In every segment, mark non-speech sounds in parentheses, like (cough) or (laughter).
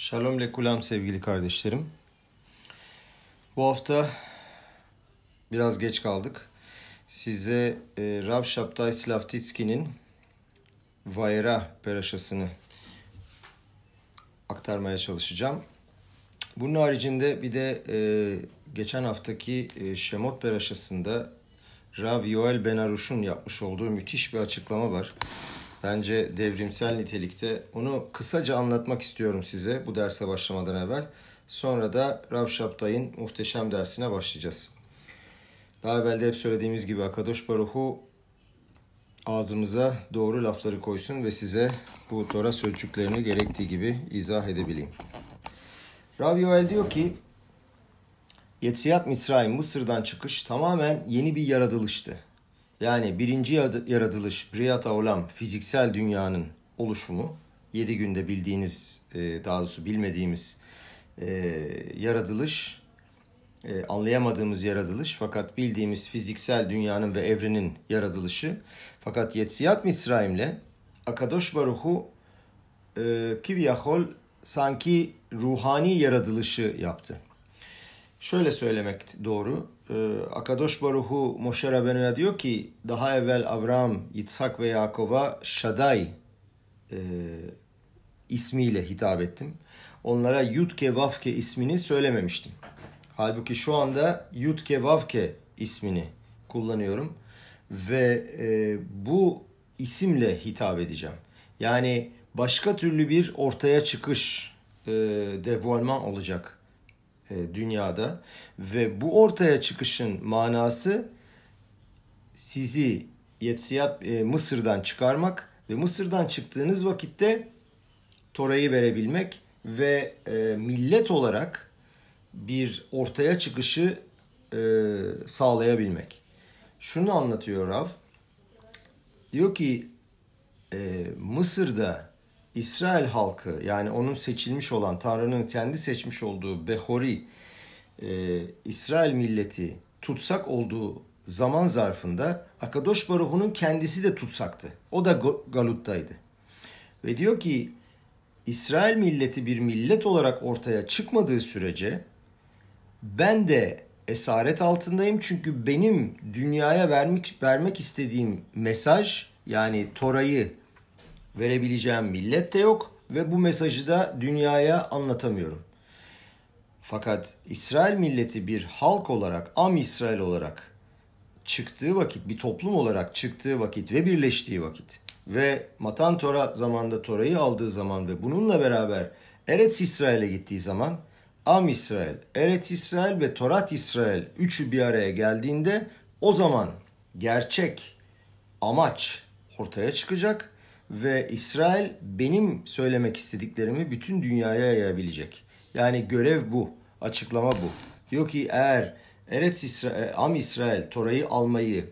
Shalom lekulam sevgili kardeşlerim. Bu hafta biraz geç kaldık. Size e, Rav Shabtai Slavtitski'nin Vayera peraşasını aktarmaya çalışacağım. Bunun haricinde bir de e, geçen haftaki e, Şemot peraşasında Rav Yoel Benaruş'un yapmış olduğu müthiş bir açıklama var. Bence devrimsel nitelikte. Onu kısaca anlatmak istiyorum size bu derse başlamadan evvel. Sonra da Rav Şaptay'ın muhteşem dersine başlayacağız. Daha evvel de hep söylediğimiz gibi Akadosh Baruhu ağzımıza doğru lafları koysun ve size bu Tora sözcüklerini gerektiği gibi izah edebileyim. Rav Yoel diyor ki Yetziyat Misraim Mısır'dan çıkış tamamen yeni bir yaratılıştı. Yani birinci yaratılış Briyat Olam fiziksel dünyanın oluşumu yedi günde bildiğiniz e, daha doğrusu bilmediğimiz e, yaratılış e, anlayamadığımız yaratılış fakat bildiğimiz fiziksel dünyanın ve evrenin yaratılışı fakat Yetziyat Misraim'le Akadosh Baruhu Kiviyahol sanki ruhani yaratılışı yaptı. Şöyle söylemek doğru. Ee, Akadosh Baruhu Moshe Rabbeinu'ya diyor ki daha evvel Avram, Yitzhak ve Yakov'a Shaddai e, ismiyle hitap ettim. Onlara Yudke Vavke ismini söylememiştim. Halbuki şu anda Yudke Vavke ismini kullanıyorum ve e, bu isimle hitap edeceğim. Yani başka türlü bir ortaya çıkış e, devolman olacak dünyada ve bu ortaya çıkışın manası sizi Yetsiyat e, Mısır'dan çıkarmak ve Mısır'dan çıktığınız vakitte Tora'yı verebilmek ve e, millet olarak bir ortaya çıkışı e, sağlayabilmek. Şunu anlatıyor Rav. Diyor ki e, Mısır'da İsrail halkı yani onun seçilmiş olan Tanrı'nın kendi seçmiş olduğu Behori e, İsrail milleti tutsak olduğu zaman zarfında Akadosh Baruhu'nun kendisi de tutsaktı. O da Galut'taydı. Ve diyor ki İsrail milleti bir millet olarak ortaya çıkmadığı sürece ben de esaret altındayım çünkü benim dünyaya vermek vermek istediğim mesaj yani Tora'yı verebileceğim millet de yok ve bu mesajı da dünyaya anlatamıyorum. Fakat İsrail milleti bir halk olarak, Am İsrail olarak çıktığı vakit, bir toplum olarak çıktığı vakit ve birleştiği vakit ve Matan Tora zamanda Tora'yı aldığı zaman ve bununla beraber Eretz İsrail'e gittiği zaman Am İsrail, Eretz İsrail ve Torat İsrail üçü bir araya geldiğinde o zaman gerçek amaç ortaya çıkacak ve İsrail benim söylemek istediklerimi bütün dünyaya yayabilecek. Yani görev bu, açıklama bu. Diyor ki eğer Eretz İsrail, Am İsrail Tora'yı almayı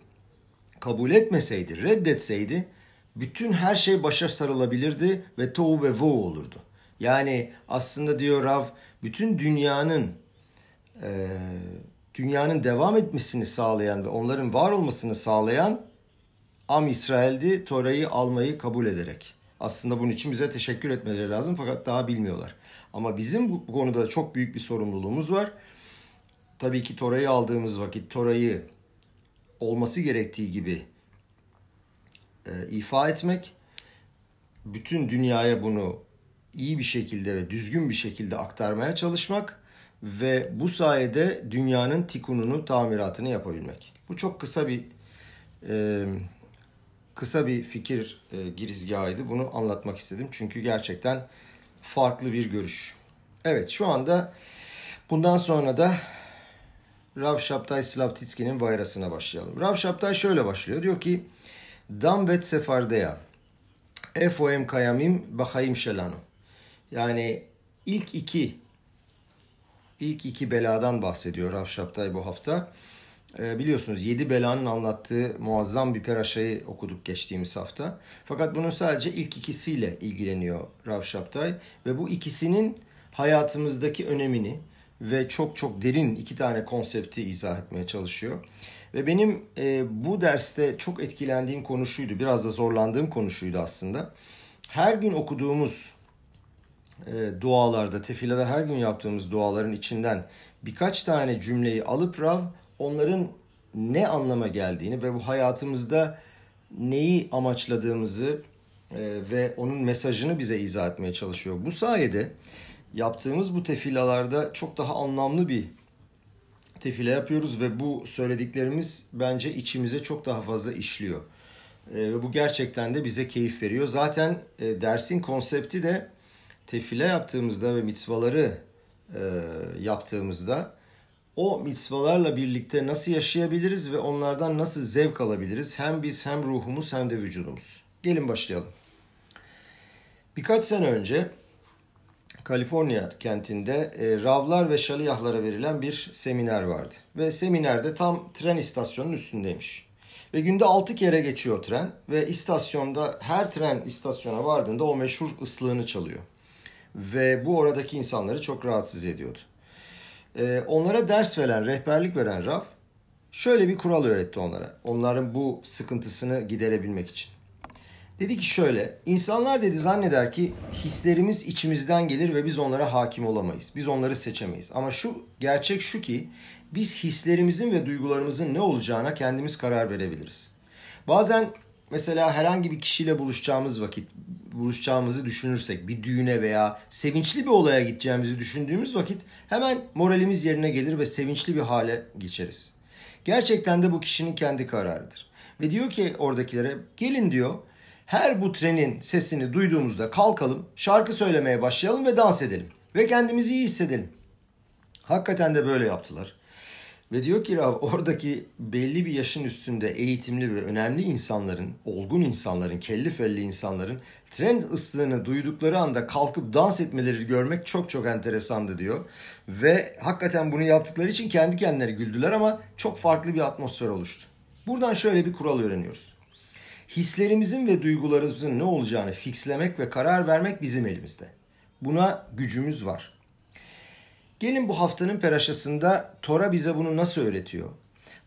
kabul etmeseydi, reddetseydi bütün her şey başa sarılabilirdi ve tohu ve vo olurdu. Yani aslında diyor Rav bütün dünyanın e, dünyanın devam etmesini sağlayan ve onların var olmasını sağlayan Am İsrail'di Tora'yı almayı kabul ederek. Aslında bunun için bize teşekkür etmeleri lazım fakat daha bilmiyorlar. Ama bizim bu konuda çok büyük bir sorumluluğumuz var. Tabii ki Tora'yı aldığımız vakit Tora'yı olması gerektiği gibi e, ifa etmek, bütün dünyaya bunu iyi bir şekilde ve düzgün bir şekilde aktarmaya çalışmak ve bu sayede dünyanın tikununu, tamiratını yapabilmek. Bu çok kısa bir e, kısa bir fikir e, girizgahıydı. Bunu anlatmak istedim. Çünkü gerçekten farklı bir görüş. Evet şu anda bundan sonra da Rav Şaptay Slavtitski'nin vayrasına başlayalım. Rav Şaptay şöyle başlıyor. Diyor ki Dam vet sefardeya efoem kayamim bahayim şelanu. Yani ilk iki ilk iki beladan bahsediyor Rav Şaptay bu hafta. Ee, biliyorsunuz yedi belanın anlattığı muazzam bir peraşayı okuduk geçtiğimiz hafta. Fakat bunun sadece ilk ikisiyle ilgileniyor Rav Şaptay. Ve bu ikisinin hayatımızdaki önemini ve çok çok derin iki tane konsepti izah etmeye çalışıyor. Ve benim e, bu derste çok etkilendiğim konuşuydu. Biraz da zorlandığım konuşuydu aslında. Her gün okuduğumuz e, dualarda, tefilada her gün yaptığımız duaların içinden birkaç tane cümleyi alıp Rav onların ne anlama geldiğini ve bu hayatımızda neyi amaçladığımızı e, ve onun mesajını bize izah etmeye çalışıyor. Bu sayede yaptığımız bu tefilalarda çok daha anlamlı bir tefile yapıyoruz ve bu söylediklerimiz bence içimize çok daha fazla işliyor. E, ve bu gerçekten de bize keyif veriyor. Zaten e, dersin konsepti de tefile yaptığımızda ve mitzvaları yaptığımızda o mitzvalarla birlikte nasıl yaşayabiliriz ve onlardan nasıl zevk alabiliriz? Hem biz hem ruhumuz hem de vücudumuz. Gelin başlayalım. Birkaç sene önce Kaliforniya kentinde e, Ravlar ve Şaliyahlara verilen bir seminer vardı. Ve seminerde tam tren istasyonunun üstündeymiş. Ve günde 6 kere geçiyor tren ve istasyonda her tren istasyona vardığında o meşhur ıslığını çalıyor. Ve bu oradaki insanları çok rahatsız ediyordu. E, onlara ders veren, rehberlik veren Rav şöyle bir kural öğretti onlara. Onların bu sıkıntısını giderebilmek için. Dedi ki şöyle, insanlar dedi zanneder ki hislerimiz içimizden gelir ve biz onlara hakim olamayız. Biz onları seçemeyiz. Ama şu gerçek şu ki biz hislerimizin ve duygularımızın ne olacağına kendimiz karar verebiliriz. Bazen mesela herhangi bir kişiyle buluşacağımız vakit, buluşacağımızı düşünürsek, bir düğüne veya sevinçli bir olaya gideceğimizi düşündüğümüz vakit hemen moralimiz yerine gelir ve sevinçli bir hale geçeriz. Gerçekten de bu kişinin kendi kararıdır. Ve diyor ki oradakilere gelin diyor her bu trenin sesini duyduğumuzda kalkalım, şarkı söylemeye başlayalım ve dans edelim. Ve kendimizi iyi hissedelim. Hakikaten de böyle yaptılar. Ve diyor ki Rav oradaki belli bir yaşın üstünde eğitimli ve önemli insanların, olgun insanların, kelli felli insanların tren ıslığını duydukları anda kalkıp dans etmeleri görmek çok çok enteresandı diyor. Ve hakikaten bunu yaptıkları için kendi kendileri güldüler ama çok farklı bir atmosfer oluştu. Buradan şöyle bir kural öğreniyoruz. Hislerimizin ve duygularımızın ne olacağını fixlemek ve karar vermek bizim elimizde. Buna gücümüz var. Gelin bu haftanın peraşasında Tora bize bunu nasıl öğretiyor?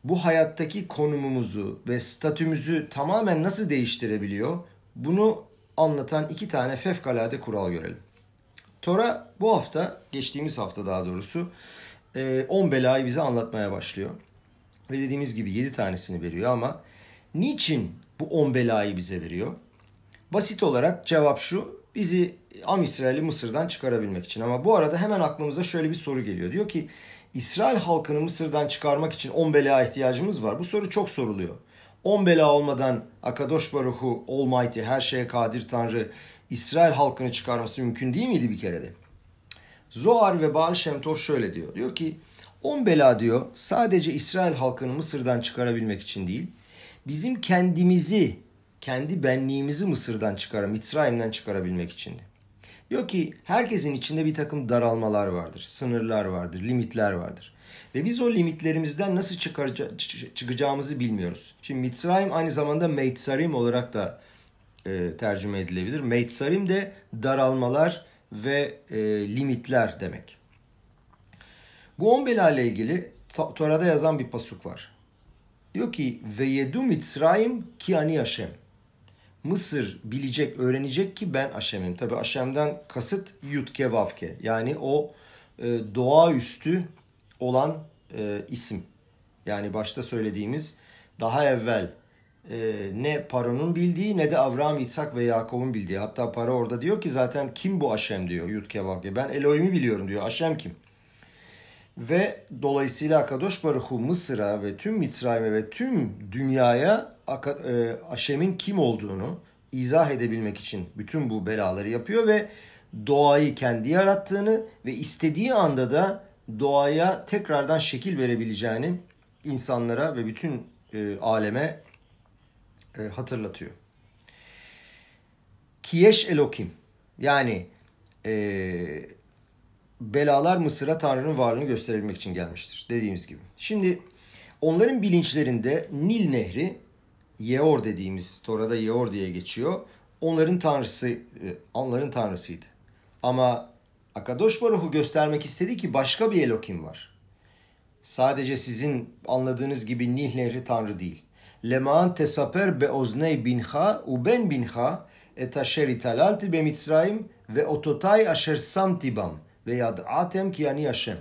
Bu hayattaki konumumuzu ve statümüzü tamamen nasıl değiştirebiliyor? Bunu anlatan iki tane fevkalade kural görelim. Tora bu hafta, geçtiğimiz hafta daha doğrusu 10 belayı bize anlatmaya başlıyor. Ve dediğimiz gibi 7 tanesini veriyor ama niçin bu 10 belayı bize veriyor? Basit olarak cevap şu. Bizi Am İsrail'i Mısır'dan çıkarabilmek için. Ama bu arada hemen aklımıza şöyle bir soru geliyor. Diyor ki İsrail halkını Mısır'dan çıkarmak için 10 bela ihtiyacımız var. Bu soru çok soruluyor. 10 bela olmadan Akadosh Baruhu Almighty her şeye kadir Tanrı İsrail halkını çıkarması mümkün değil miydi bir kere de? Zohar ve Baal Shem Tov şöyle diyor. Diyor ki 10 bela diyor sadece İsrail halkını Mısır'dan çıkarabilmek için değil, bizim kendimizi, kendi benliğimizi Mısır'dan çıkara, Mitzrayim'den çıkarabilmek içindi. Diyor ki herkesin içinde bir takım daralmalar vardır, sınırlar vardır, limitler vardır. Ve biz o limitlerimizden nasıl çıkacağımızı bilmiyoruz. Şimdi Mitzrayim aynı zamanda Meitsarim olarak da e, tercüme edilebilir. Meitsarim de daralmalar ve e, limitler demek. Bu on bela ile ilgili Tora'da yazan bir pasuk var. Diyor ki ve yedu Mitzrayim ki ani Hashem. Mısır bilecek, öğrenecek ki ben Aşem'im. Tabi Aşem'den kasıt Yutke Vavke. Yani o e, doğaüstü olan e, isim. Yani başta söylediğimiz daha evvel e, ne Paro'nun bildiği ne de Avram, İtsak ve Yakov'un bildiği. Hatta Paro orada diyor ki zaten kim bu Aşem diyor Yutke Vavke. Ben Elohim'i biliyorum diyor. Aşem kim? Ve dolayısıyla Akadosh Baruhu Mısır'a ve tüm Mitzrayim'e ve tüm dünyaya e, Aşem'in kim olduğunu izah edebilmek için bütün bu belaları yapıyor ve doğayı kendi yarattığını ve istediği anda da doğaya tekrardan şekil verebileceğini insanlara ve bütün e, aleme e, hatırlatıyor. Kiyeş Elokim yani e, belalar Mısır'a Tanrı'nın varlığını gösterilmek için gelmiştir dediğimiz gibi. Şimdi onların bilinçlerinde Nil Nehri Yeor dediğimiz Tora'da Yeor diye geçiyor. Onların tanrısı e, onların tanrısıydı. Ama Akadosh Baruhu göstermek istedi ki başka bir Elokim var. Sadece sizin anladığınız gibi Nil Nehri tanrı değil. Leman tesaper be ozney binha u ben binha et aşer italalti be Mitzrayim ve ototay aşer samtibam ve yad'atem ki yani Hashem.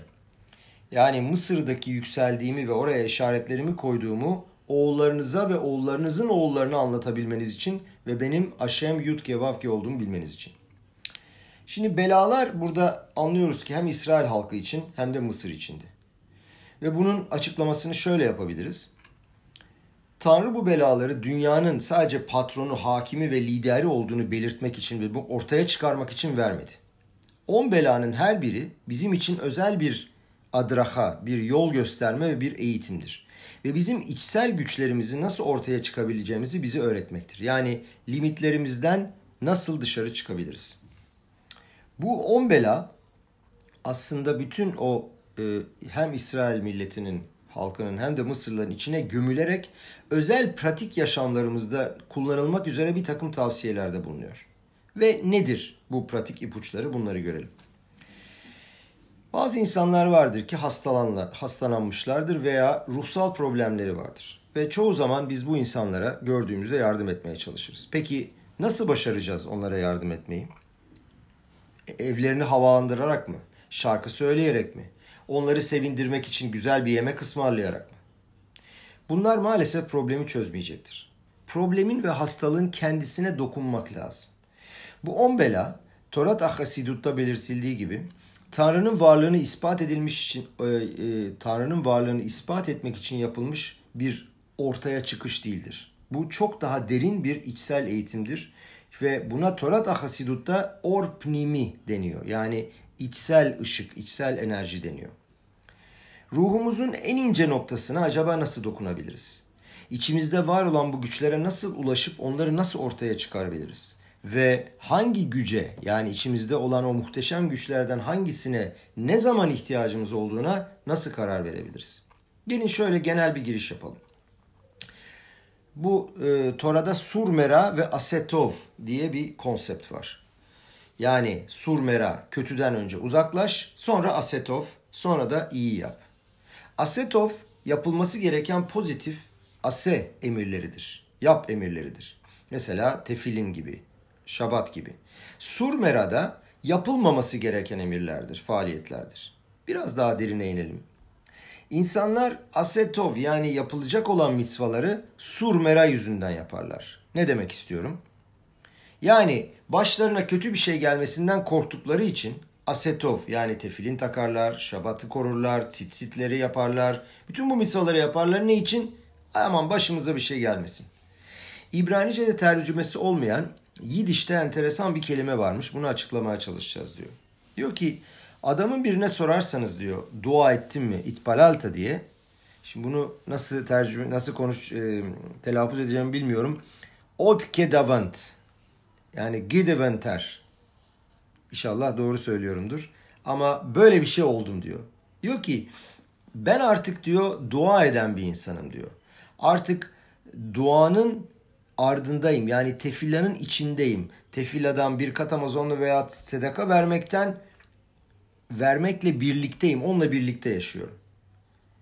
Yani Mısır'daki yükseldiğimi ve oraya işaretlerimi koyduğumu oğullarınıza ve oğullarınızın oğullarına anlatabilmeniz için ve benim Aşem Yud Kevavki olduğumu bilmeniz için. Şimdi belalar burada anlıyoruz ki hem İsrail halkı için hem de Mısır içindi. Ve bunun açıklamasını şöyle yapabiliriz. Tanrı bu belaları dünyanın sadece patronu, hakimi ve lideri olduğunu belirtmek için ve bu ortaya çıkarmak için vermedi. On belanın her biri bizim için özel bir adraha, bir yol gösterme ve bir eğitimdir. Ve bizim içsel güçlerimizi nasıl ortaya çıkabileceğimizi bize öğretmektir. Yani limitlerimizden nasıl dışarı çıkabiliriz. Bu on bela aslında bütün o e, hem İsrail milletinin halkının hem de Mısırlıların içine gömülerek özel pratik yaşamlarımızda kullanılmak üzere bir takım tavsiyelerde bulunuyor. Ve nedir bu pratik ipuçları bunları görelim. Bazı insanlar vardır ki hastalanlar, hastalanmışlardır veya ruhsal problemleri vardır. Ve çoğu zaman biz bu insanlara gördüğümüzde yardım etmeye çalışırız. Peki nasıl başaracağız onlara yardım etmeyi? E, evlerini havalandırarak mı? Şarkı söyleyerek mi? Onları sevindirmek için güzel bir yemek ısmarlayarak mı? Bunlar maalesef problemi çözmeyecektir. Problemin ve hastalığın kendisine dokunmak lazım. Bu on bela Torat Ahasidut'ta belirtildiği gibi Tanrı'nın varlığını ispat edilmiş için e, e, Tanrı'nın varlığını ispat etmek için yapılmış bir ortaya çıkış değildir. Bu çok daha derin bir içsel eğitimdir ve buna Torat Ahasidut'ta orpnimi deniyor. Yani içsel ışık, içsel enerji deniyor. Ruhumuzun en ince noktasına acaba nasıl dokunabiliriz? İçimizde var olan bu güçlere nasıl ulaşıp onları nasıl ortaya çıkarabiliriz? Ve hangi güce yani içimizde olan o muhteşem güçlerden hangisine ne zaman ihtiyacımız olduğuna nasıl karar verebiliriz? Gelin şöyle genel bir giriş yapalım. Bu e, Tora'da surmera ve asetov diye bir konsept var. Yani surmera kötüden önce uzaklaş, sonra asetov, sonra da iyi yap. Asetov yapılması gereken pozitif ase emirleridir. Yap emirleridir. Mesela tefilin gibi, şabat gibi. Surmera'da yapılmaması gereken emirlerdir, faaliyetlerdir. Biraz daha derine inelim. İnsanlar asetov yani yapılacak olan mitzvaları surmera yüzünden yaparlar. Ne demek istiyorum? Yani başlarına kötü bir şey gelmesinden korktukları için asetov yani tefilin takarlar, şabatı korurlar, tsitsitleri yaparlar. Bütün bu mitzvaları yaparlar. Ne için? Aman başımıza bir şey gelmesin. İbranice'de tercümesi olmayan Yidiş'te enteresan bir kelime varmış. Bunu açıklamaya çalışacağız diyor. Diyor ki adamın birine sorarsanız diyor dua ettin mi itbalalta diye. Şimdi bunu nasıl tercüme nasıl konuş e, telaffuz edeceğimi bilmiyorum. Opke davant yani gideventer. İnşallah doğru söylüyorumdur. Ama böyle bir şey oldum diyor. Diyor ki ben artık diyor dua eden bir insanım diyor. Artık duanın ardındayım. Yani tefillanın içindeyim. Tefilladan bir kat Amazonlu veya sedaka vermekten vermekle birlikteyim. Onunla birlikte yaşıyorum.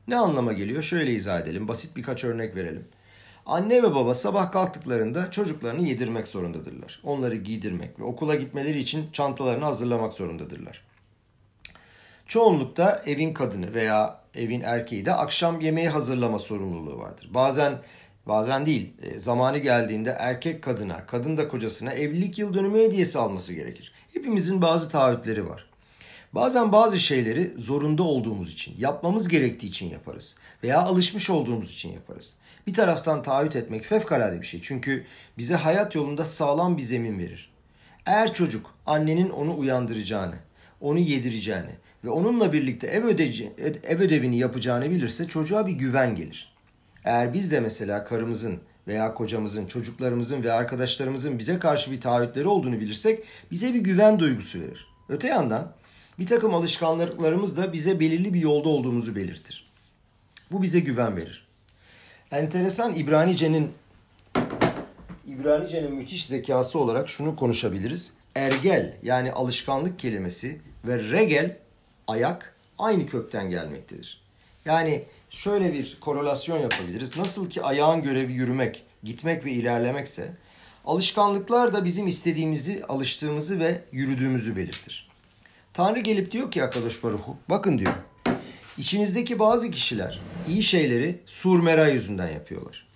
Ne anlama geliyor? Şöyle izah edelim. Basit birkaç örnek verelim. Anne ve baba sabah kalktıklarında çocuklarını yedirmek zorundadırlar. Onları giydirmek ve okula gitmeleri için çantalarını hazırlamak zorundadırlar. Çoğunlukta evin kadını veya evin erkeği de akşam yemeği hazırlama sorumluluğu vardır. Bazen bazen değil e, zamanı geldiğinde erkek kadına, kadın da kocasına evlilik yıl dönümü hediyesi alması gerekir. Hepimizin bazı taahhütleri var. Bazen bazı şeyleri zorunda olduğumuz için, yapmamız gerektiği için yaparız veya alışmış olduğumuz için yaparız. Bir taraftan taahhüt etmek fevkalade bir şey. Çünkü bize hayat yolunda sağlam bir zemin verir. Eğer çocuk annenin onu uyandıracağını, onu yedireceğini ve onunla birlikte ev, ödeci, ev ödevini yapacağını bilirse çocuğa bir güven gelir. Eğer biz de mesela karımızın veya kocamızın, çocuklarımızın ve arkadaşlarımızın bize karşı bir taahhütleri olduğunu bilirsek bize bir güven duygusu verir. Öte yandan bir takım alışkanlıklarımız da bize belirli bir yolda olduğumuzu belirtir. Bu bize güven verir. Enteresan İbranice'nin İbranice'nin müthiş zekası olarak şunu konuşabiliriz. Ergel yani alışkanlık kelimesi ve regel ayak aynı kökten gelmektedir. Yani şöyle bir korelasyon yapabiliriz. Nasıl ki ayağın görevi yürümek, gitmek ve ilerlemekse Alışkanlıklar da bizim istediğimizi, alıştığımızı ve yürüdüğümüzü belirtir. Tanrı gelip diyor ki Akadosh Baruhu, bakın diyor. İçinizdeki bazı kişiler iyi şeyleri surmera yüzünden yapıyorlar.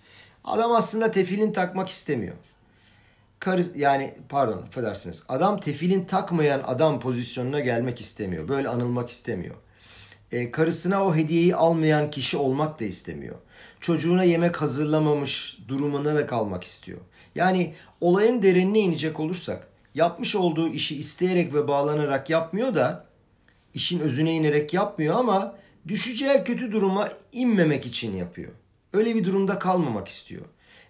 Adam aslında tefilin takmak istemiyor. Karı, yani pardon affedersiniz. Adam tefilin takmayan adam pozisyonuna gelmek istemiyor. Böyle anılmak istemiyor. E, karısına o hediyeyi almayan kişi olmak da istemiyor. Çocuğuna yemek hazırlamamış durumuna da kalmak istiyor. Yani olayın derinine inecek olursak yapmış olduğu işi isteyerek ve bağlanarak yapmıyor da işin özüne inerek yapmıyor ama düşeceği kötü duruma inmemek için yapıyor. Öyle bir durumda kalmamak istiyor.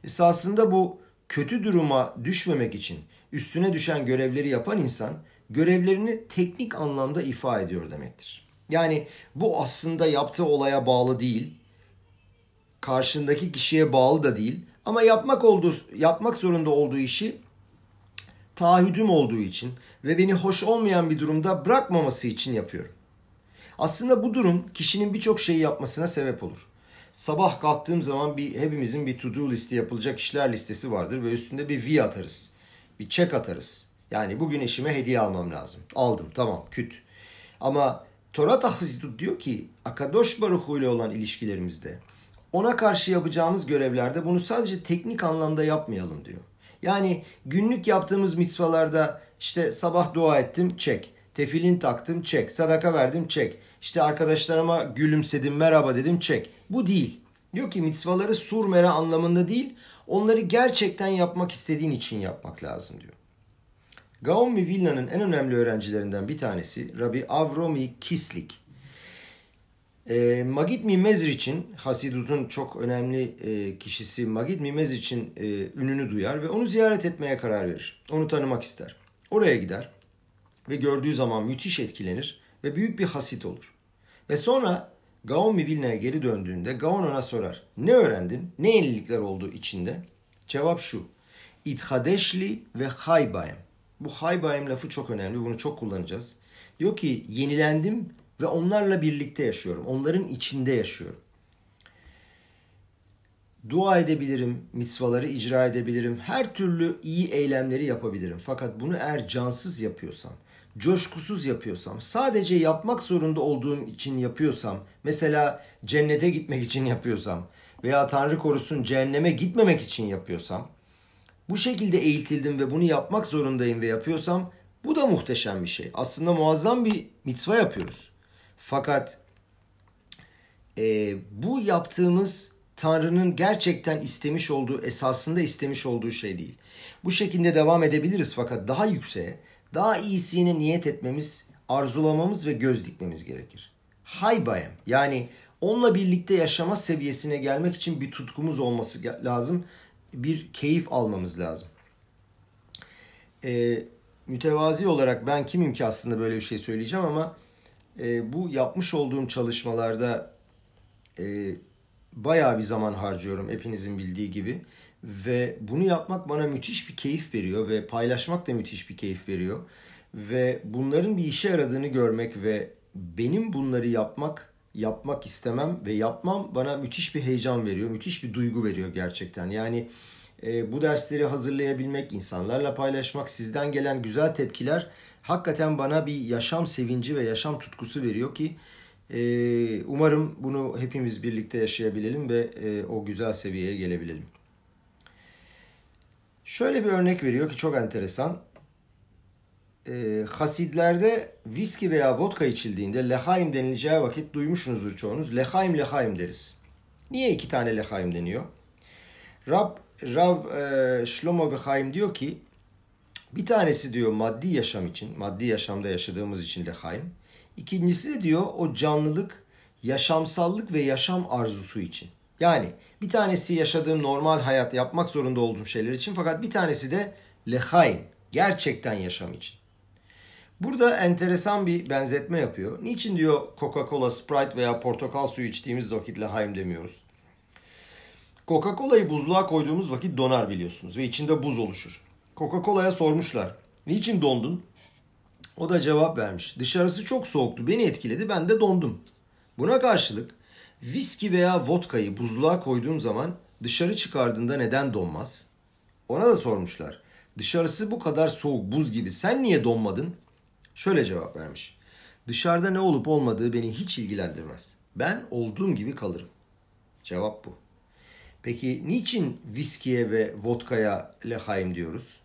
Esasında bu kötü duruma düşmemek için üstüne düşen görevleri yapan insan görevlerini teknik anlamda ifa ediyor demektir. Yani bu aslında yaptığı olaya bağlı değil, karşındaki kişiye bağlı da değil ama yapmak olduğu yapmak zorunda olduğu işi taahhüdüm olduğu için ve beni hoş olmayan bir durumda bırakmaması için yapıyorum. Aslında bu durum kişinin birçok şeyi yapmasına sebep olur. Sabah kalktığım zaman bir hepimizin bir to do listi yapılacak işler listesi vardır ve üstünde bir V atarız. Bir check atarız. Yani bugün eşime hediye almam lazım. Aldım tamam küt. Ama Torah Tahzidut diyor ki Akadosh Baruhu ile olan ilişkilerimizde ona karşı yapacağımız görevlerde bunu sadece teknik anlamda yapmayalım diyor. Yani günlük yaptığımız mitzvalarda işte sabah dua ettim çek. Tefilin taktım çek. Sadaka verdim çek. İşte arkadaşlarıma gülümsedim merhaba dedim çek. Bu değil. Diyor ki mitzvaları surmera anlamında değil onları gerçekten yapmak istediğin için yapmak lazım diyor. Gaon Vilna'nın en önemli öğrencilerinden bir tanesi Rabbi Avromi Kislik. E, Magid Mimezr için Hasidut'un çok önemli e, kişisi Magid Mimezr için e, ününü duyar ve onu ziyaret etmeye karar verir. Onu tanımak ister. Oraya gider ve gördüğü zaman müthiş etkilenir ve büyük bir hasit olur. Ve sonra Gaon Vilna'ya geri döndüğünde Gaon ona sorar. Ne öğrendin? Ne yenilikler oldu içinde? Cevap şu. İthadeşli ve haybayem. Bu haybayem lafı çok önemli. Bunu çok kullanacağız. Diyor ki yenilendim ve onlarla birlikte yaşıyorum. Onların içinde yaşıyorum. Dua edebilirim, mitzvaları icra edebilirim, her türlü iyi eylemleri yapabilirim. Fakat bunu eğer cansız yapıyorsam, coşkusuz yapıyorsam, sadece yapmak zorunda olduğum için yapıyorsam, mesela cennete gitmek için yapıyorsam veya Tanrı korusun cehenneme gitmemek için yapıyorsam, bu şekilde eğitildim ve bunu yapmak zorundayım ve yapıyorsam bu da muhteşem bir şey. Aslında muazzam bir mitzva yapıyoruz. Fakat e, bu yaptığımız Tanrı'nın gerçekten istemiş olduğu, esasında istemiş olduğu şey değil. Bu şekilde devam edebiliriz fakat daha yükseğe, daha iyisine niyet etmemiz, arzulamamız ve göz dikmemiz gerekir. Haybayem yani onunla birlikte yaşama seviyesine gelmek için bir tutkumuz olması lazım. Bir keyif almamız lazım. Ee, mütevazi olarak ben kimim ki aslında böyle bir şey söyleyeceğim ama e, bu yapmış olduğum çalışmalarda e, bayağı bir zaman harcıyorum hepinizin bildiği gibi. Ve bunu yapmak bana müthiş bir keyif veriyor ve paylaşmak da müthiş bir keyif veriyor. Ve bunların bir işe yaradığını görmek ve benim bunları yapmak, yapmak istemem ve yapmam bana müthiş bir heyecan veriyor, müthiş bir duygu veriyor gerçekten. Yani e, bu dersleri hazırlayabilmek, insanlarla paylaşmak, sizden gelen güzel tepkiler hakikaten bana bir yaşam sevinci ve yaşam tutkusu veriyor ki e, umarım bunu hepimiz birlikte yaşayabilelim ve e, o güzel seviyeye gelebilelim. Şöyle bir örnek veriyor ki çok enteresan. E, Hasidlerde viski veya vodka içildiğinde lehaim denileceği vakit duymuşsunuzdur çoğunuz. Lehaim lehaim deriz. Niye iki tane lehaim deniyor? Rab, Rab e, Shlomo Behaim diyor ki bir tanesi diyor maddi yaşam için, maddi yaşamda yaşadığımız için lehaim. İkincisi de diyor o canlılık, yaşamsallık ve yaşam arzusu için. Yani bir tanesi yaşadığım normal hayat yapmak zorunda olduğum şeyler için fakat bir tanesi de lehaim, gerçekten yaşam için. Burada enteresan bir benzetme yapıyor. Niçin diyor Coca-Cola, Sprite veya portakal suyu içtiğimiz vakit lehaim demiyoruz? Coca-Cola'yı buzluğa koyduğumuz vakit donar biliyorsunuz ve içinde buz oluşur. Coca-Cola'ya sormuşlar. Niçin dondun? O da cevap vermiş. Dışarısı çok soğuktu. Beni etkiledi. Ben de dondum. Buna karşılık viski veya vodkayı buzluğa koyduğum zaman dışarı çıkardığında neden donmaz? Ona da sormuşlar. Dışarısı bu kadar soğuk, buz gibi. Sen niye donmadın? Şöyle cevap vermiş. Dışarıda ne olup olmadığı beni hiç ilgilendirmez. Ben olduğum gibi kalırım. Cevap bu. Peki niçin viskiye ve vodkaya lehaim diyoruz?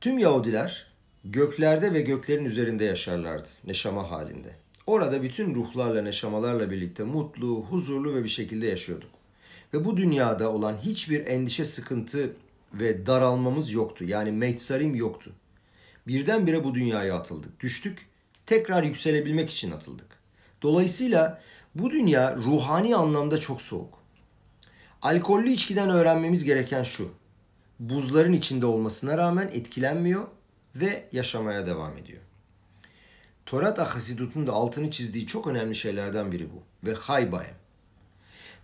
Tüm Yahudiler göklerde ve göklerin üzerinde yaşarlardı neşama halinde. Orada bütün ruhlarla neşamalarla birlikte mutlu, huzurlu ve bir şekilde yaşıyorduk. Ve bu dünyada olan hiçbir endişe, sıkıntı ve daralmamız yoktu. Yani meytsarim yoktu. Birdenbire bu dünyaya atıldık. Düştük, tekrar yükselebilmek için atıldık. Dolayısıyla bu dünya ruhani anlamda çok soğuk. Alkollü içkiden öğrenmemiz gereken şu. Buzların içinde olmasına rağmen etkilenmiyor ve yaşamaya devam ediyor. Torat Ahasidut'un da altını çizdiği çok önemli şeylerden biri bu. Ve haybayem.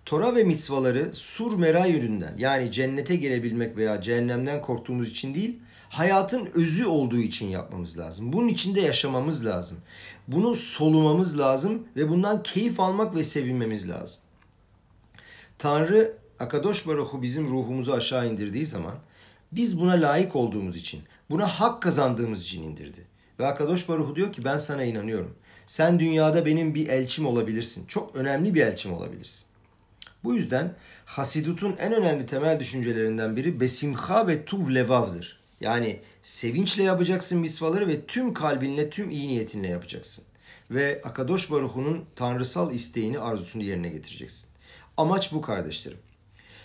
Tora ve mitzvaları sur mera yönünden yani cennete girebilmek veya cehennemden korktuğumuz için değil, hayatın özü olduğu için yapmamız lazım. Bunun içinde yaşamamız lazım. Bunu solumamız lazım ve bundan keyif almak ve sevinmemiz lazım. Tanrı Akadosh Baruhu bizim ruhumuzu aşağı indirdiği zaman biz buna layık olduğumuz için, buna hak kazandığımız için indirdi. Ve Akadosh Baruhu diyor ki ben sana inanıyorum. Sen dünyada benim bir elçim olabilirsin. Çok önemli bir elçim olabilirsin. Bu yüzden Hasidut'un en önemli temel düşüncelerinden biri besimha ve tuv levavdır. Yani sevinçle yapacaksın misvaları ve tüm kalbinle, tüm iyi niyetinle yapacaksın. Ve Akadosh Baruhu'nun tanrısal isteğini, arzusunu yerine getireceksin. Amaç bu kardeşlerim.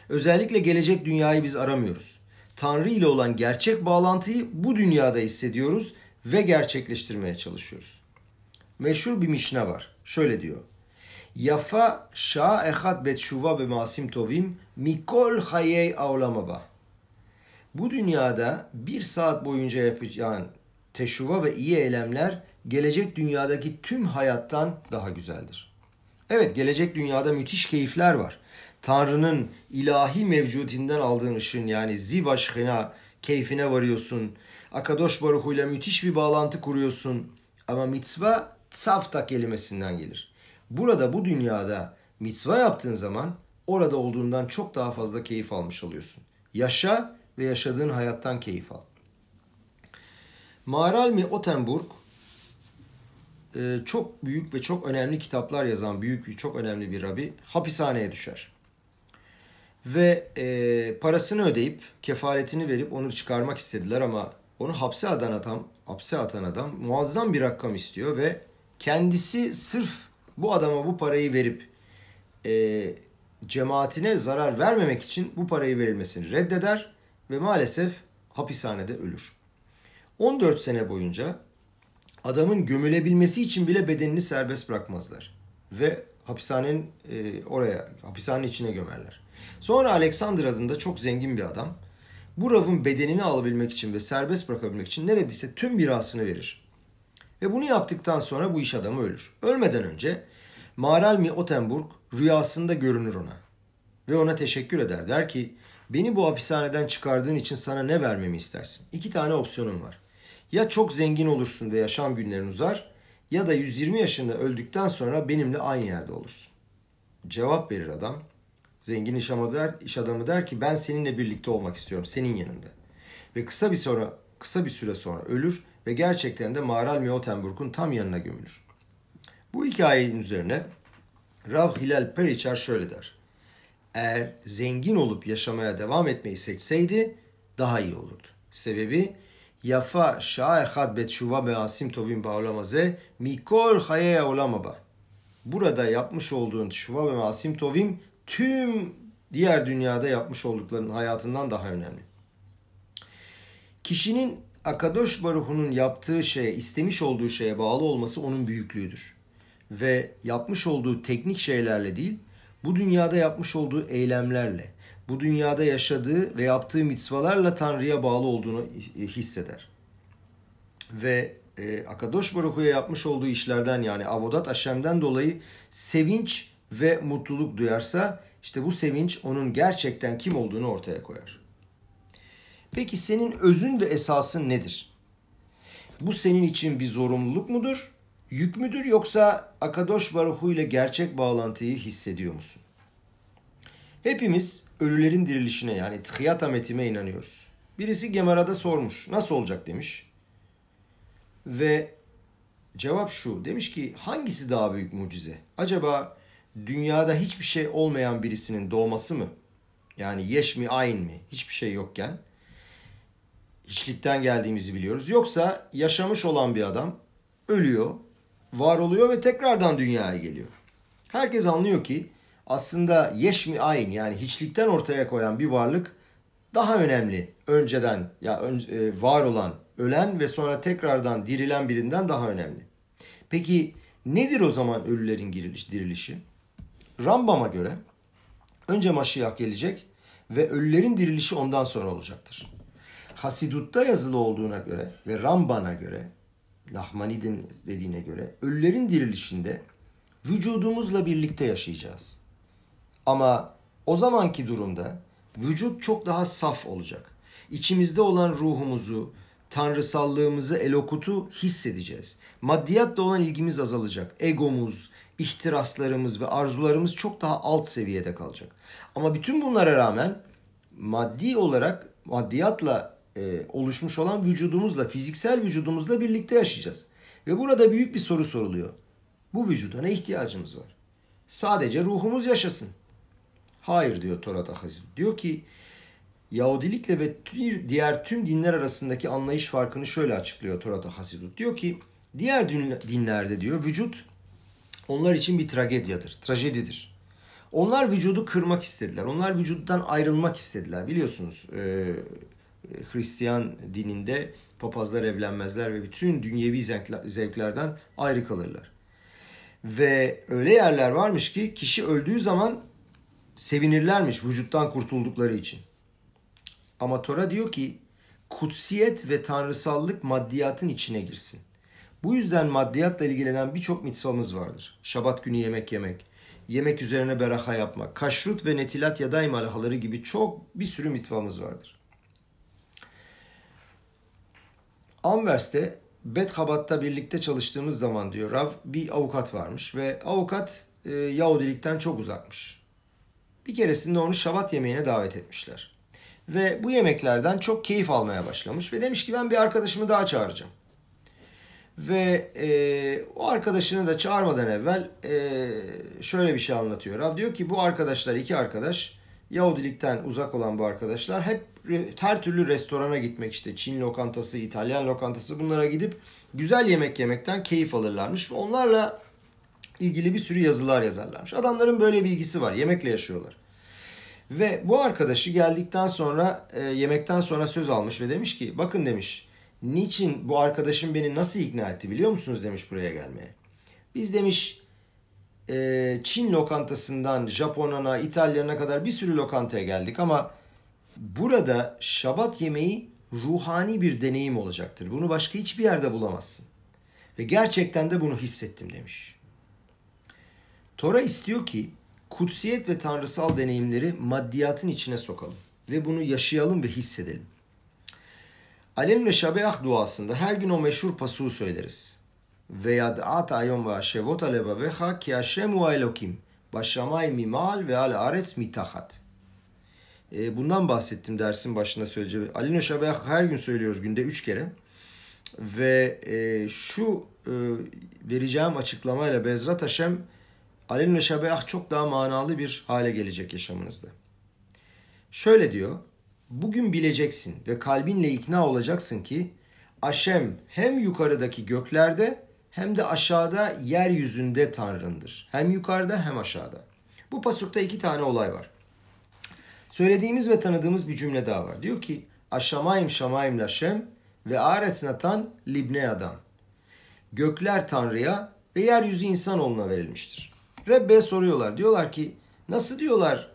Özellikle gelecek dünyayı biz aramıyoruz. Tanrı ile olan gerçek bağlantıyı bu dünyada hissediyoruz ve gerçekleştirmeye çalışıyoruz. Meşhur bir mişne var. Şöyle diyor. Yafa şa ehat bet şuva ve masim tovim mikol hayey avlamaba. Bu dünyada bir saat boyunca yapacağın teşuva ve iyi eylemler gelecek dünyadaki tüm hayattan daha güzeldir. Evet gelecek dünyada müthiş keyifler var. Tanrı'nın ilahi mevcudiyetinden aldığın ışın yani ziv aşkına keyfine varıyorsun. Akadosh Baruhu ile müthiş bir bağlantı kuruyorsun. Ama mitzva tsafta kelimesinden gelir. Burada bu dünyada mitzva yaptığın zaman orada olduğundan çok daha fazla keyif almış oluyorsun. Yaşa ve yaşadığın hayattan keyif al. Maralmi Otenburg e, çok büyük ve çok önemli kitaplar yazan büyük bir çok önemli bir rabi hapishaneye düşer. Ve e, parasını ödeyip kefaretini verip onu çıkarmak istediler ama onu hapse atan adam, hapse atan adam muazzam bir rakam istiyor ve kendisi sırf bu adama bu parayı verip e, cemaatine zarar vermemek için bu parayı verilmesini reddeder ve maalesef hapishanede ölür. 14 sene boyunca adamın gömülebilmesi için bile bedenini serbest bırakmazlar. Ve hapishanenin e, oraya, hapishanenin içine gömerler. Sonra Alexander adında çok zengin bir adam bu Rav'ın bedenini alabilmek için ve serbest bırakabilmek için neredeyse tüm mirasını verir. Ve bunu yaptıktan sonra bu iş adamı ölür. Ölmeden önce Maralmi Otenburg rüyasında görünür ona. Ve ona teşekkür eder. Der ki beni bu hapishaneden çıkardığın için sana ne vermemi istersin? İki tane opsiyonum var. Ya çok zengin olursun ve yaşam günlerin uzar ya da 120 yaşında öldükten sonra benimle aynı yerde olursun. Cevap verir adam. Zengin iş adamı der, iş adamı der ki ben seninle birlikte olmak istiyorum senin yanında. Ve kısa bir sonra kısa bir süre sonra ölür ve gerçekten de Maral Miotenburg'un tam yanına gömülür. Bu hikayenin üzerine Rav Hilal Periçer şöyle der. Eğer zengin olup yaşamaya devam etmeyi seçseydi daha iyi olurdu. Sebebi yafa şa ehad bet şuva be asim tovim ba'olamaze mikol hayeye olamaba. Burada yapmış olduğun şuva ve asim tovim tüm diğer dünyada yapmış olduklarının hayatından daha önemli. Kişinin Akadosh Baruhu'nun yaptığı şeye, istemiş olduğu şeye bağlı olması onun büyüklüğüdür. Ve yapmış olduğu teknik şeylerle değil, bu dünyada yapmış olduğu eylemlerle, bu dünyada yaşadığı ve yaptığı mitzvalarla Tanrı'ya bağlı olduğunu hisseder. Ve e, Akadosh Baruhu'ya yapmış olduğu işlerden yani Avodat Aşem'den dolayı sevinç ve mutluluk duyarsa işte bu sevinç onun gerçekten kim olduğunu ortaya koyar. Peki senin özün ve esasın nedir? Bu senin için bir zorunluluk mudur? Yük müdür yoksa Akadosh Baruhu ile gerçek bağlantıyı hissediyor musun? Hepimiz ölülerin dirilişine yani tıhiyatametime inanıyoruz. Birisi Gemara'da sormuş. Nasıl olacak demiş. Ve cevap şu. Demiş ki hangisi daha büyük mucize? Acaba dünyada hiçbir şey olmayan birisinin doğması mı? Yani yeş mi ayn mi? Hiçbir şey yokken hiçlikten geldiğimizi biliyoruz. Yoksa yaşamış olan bir adam ölüyor, var oluyor ve tekrardan dünyaya geliyor. Herkes anlıyor ki aslında yeş mi ayn yani hiçlikten ortaya koyan bir varlık daha önemli. Önceden ya ön, e, var olan, ölen ve sonra tekrardan dirilen birinden daha önemli. Peki nedir o zaman ölülerin diriliş, dirilişi? Rambam'a göre önce Maşiyah gelecek ve ölülerin dirilişi ondan sonra olacaktır. Hasidut'ta yazılı olduğuna göre ve Ramban'a göre, Lahmanid'in dediğine göre ölülerin dirilişinde vücudumuzla birlikte yaşayacağız. Ama o zamanki durumda vücut çok daha saf olacak. İçimizde olan ruhumuzu, tanrısallığımızı, elokutu hissedeceğiz. Maddiyatla olan ilgimiz azalacak. Egomuz, ihtiraslarımız ve arzularımız çok daha alt seviyede kalacak. Ama bütün bunlara rağmen maddi olarak maddiyatla e, oluşmuş olan vücudumuzla, fiziksel vücudumuzla birlikte yaşayacağız. Ve burada büyük bir soru soruluyor. Bu vücuda ne ihtiyacımız var? Sadece ruhumuz yaşasın. Hayır diyor Torat Ahazil. Diyor ki Yahudilikle ve diğer tüm dinler arasındaki anlayış farkını şöyle açıklıyor Torat Hasidut. Diyor ki diğer dinlerde diyor vücut onlar için bir tragedyadır, trajedidir. Onlar vücudu kırmak istediler. Onlar vücuttan ayrılmak istediler. Biliyorsunuz e, Hristiyan dininde papazlar evlenmezler ve bütün dünyevi zevklerden ayrı kalırlar. Ve öyle yerler varmış ki kişi öldüğü zaman sevinirlermiş vücuttan kurtuldukları için. Ama Tora diyor ki kutsiyet ve tanrısallık maddiyatın içine girsin. Bu yüzden maddiyatla ilgilenen birçok mitzvamız vardır. Şabat günü yemek yemek, yemek üzerine beraha yapmak, kaşrut ve netilat yaday malahaları gibi çok bir sürü mitvamız vardır. Anvers'te Bethabat'ta birlikte çalıştığımız zaman diyor Rav bir avukat varmış ve avukat e, Yahudilikten çok uzakmış. Bir keresinde onu şabat yemeğine davet etmişler. Ve bu yemeklerden çok keyif almaya başlamış ve demiş ki ben bir arkadaşımı daha çağıracağım. Ve e, o arkadaşını da çağırmadan evvel e, şöyle bir şey anlatıyor. Rav diyor ki bu arkadaşlar iki arkadaş Yahudilikten uzak olan bu arkadaşlar hep her türlü restorana gitmek işte Çin lokantası, İtalyan lokantası bunlara gidip güzel yemek yemekten keyif alırlarmış. Onlarla ilgili bir sürü yazılar yazarlarmış. Adamların böyle bilgisi var. Yemekle yaşıyorlar. Ve bu arkadaşı geldikten sonra e, yemekten sonra söz almış ve demiş ki bakın demiş niçin bu arkadaşım beni nasıl ikna etti biliyor musunuz demiş buraya gelmeye. Biz demiş e, Çin lokantasından Japon'a, İtalyan'a kadar bir sürü lokantaya geldik ama burada şabat yemeği ruhani bir deneyim olacaktır. Bunu başka hiçbir yerde bulamazsın. Ve gerçekten de bunu hissettim demiş. Tora istiyor ki kutsiyet ve tanrısal deneyimleri maddiyatın içine sokalım ve bunu yaşayalım ve hissedelim. Alem ve Şabeah duasında her gün o meşhur pasuğu söyleriz. Ve yad'at ayom ve aşevot alevavecha ki Hashem elokim başamay mimal ve al aretz mitahat. E, bundan bahsettim dersin başında söyleyeceğim. Alin Şabeah her gün söylüyoruz günde üç kere. Ve e, şu e, vereceğim açıklamayla Bezrat Hashem Alem ve Şabeah çok daha manalı bir hale gelecek yaşamınızda. Şöyle diyor, bugün bileceksin ve kalbinle ikna olacaksın ki Aşem hem yukarıdaki göklerde hem de aşağıda yeryüzünde Tanrındır. Hem yukarıda hem aşağıda. Bu pasukta iki tane olay var. Söylediğimiz ve tanıdığımız bir cümle daha var. Diyor ki Aşamayim şamayim laşem ve aretz natan libne adam. Gökler Tanrı'ya ve yeryüzü insanoğluna verilmiştir. Rebbe soruyorlar. Diyorlar ki nasıl diyorlar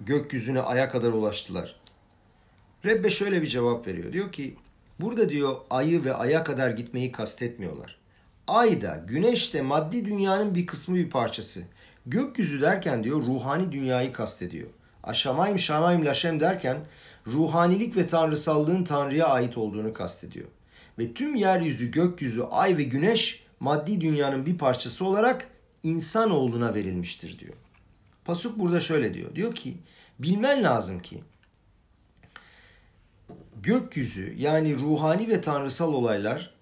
gökyüzüne aya kadar ulaştılar? Rebbe şöyle bir cevap veriyor. Diyor ki burada diyor ayı ve aya kadar gitmeyi kastetmiyorlar. Ay da güneş de maddi dünyanın bir kısmı bir parçası. Gökyüzü derken diyor ruhani dünyayı kastediyor. Aşamayim şamayim laşem derken ruhanilik ve tanrısallığın Tanrı'ya ait olduğunu kastediyor. Ve tüm yeryüzü, gökyüzü, ay ve güneş maddi dünyanın bir parçası olarak insanoğluna verilmiştir diyor. Pasuk burada şöyle diyor. Diyor ki Bilmen lazım ki gökyüzü yani ruhani ve tanrısal olaylar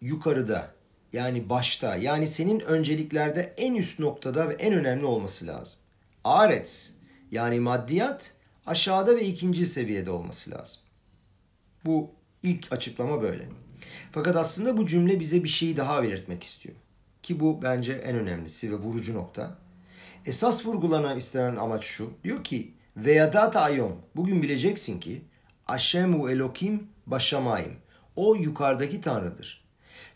yukarıda yani başta yani senin önceliklerde en üst noktada ve en önemli olması lazım. Arets yani maddiyat aşağıda ve ikinci seviyede olması lazım. Bu ilk açıklama böyle. Fakat aslında bu cümle bize bir şeyi daha belirtmek istiyor. Ki bu bence en önemlisi ve vurucu nokta. Esas vurgulanan istenen amaç şu. Diyor ki Veyadat ayom. Bugün bileceksin ki Aşemu Elokim Başamayim. O yukarıdaki tanrıdır.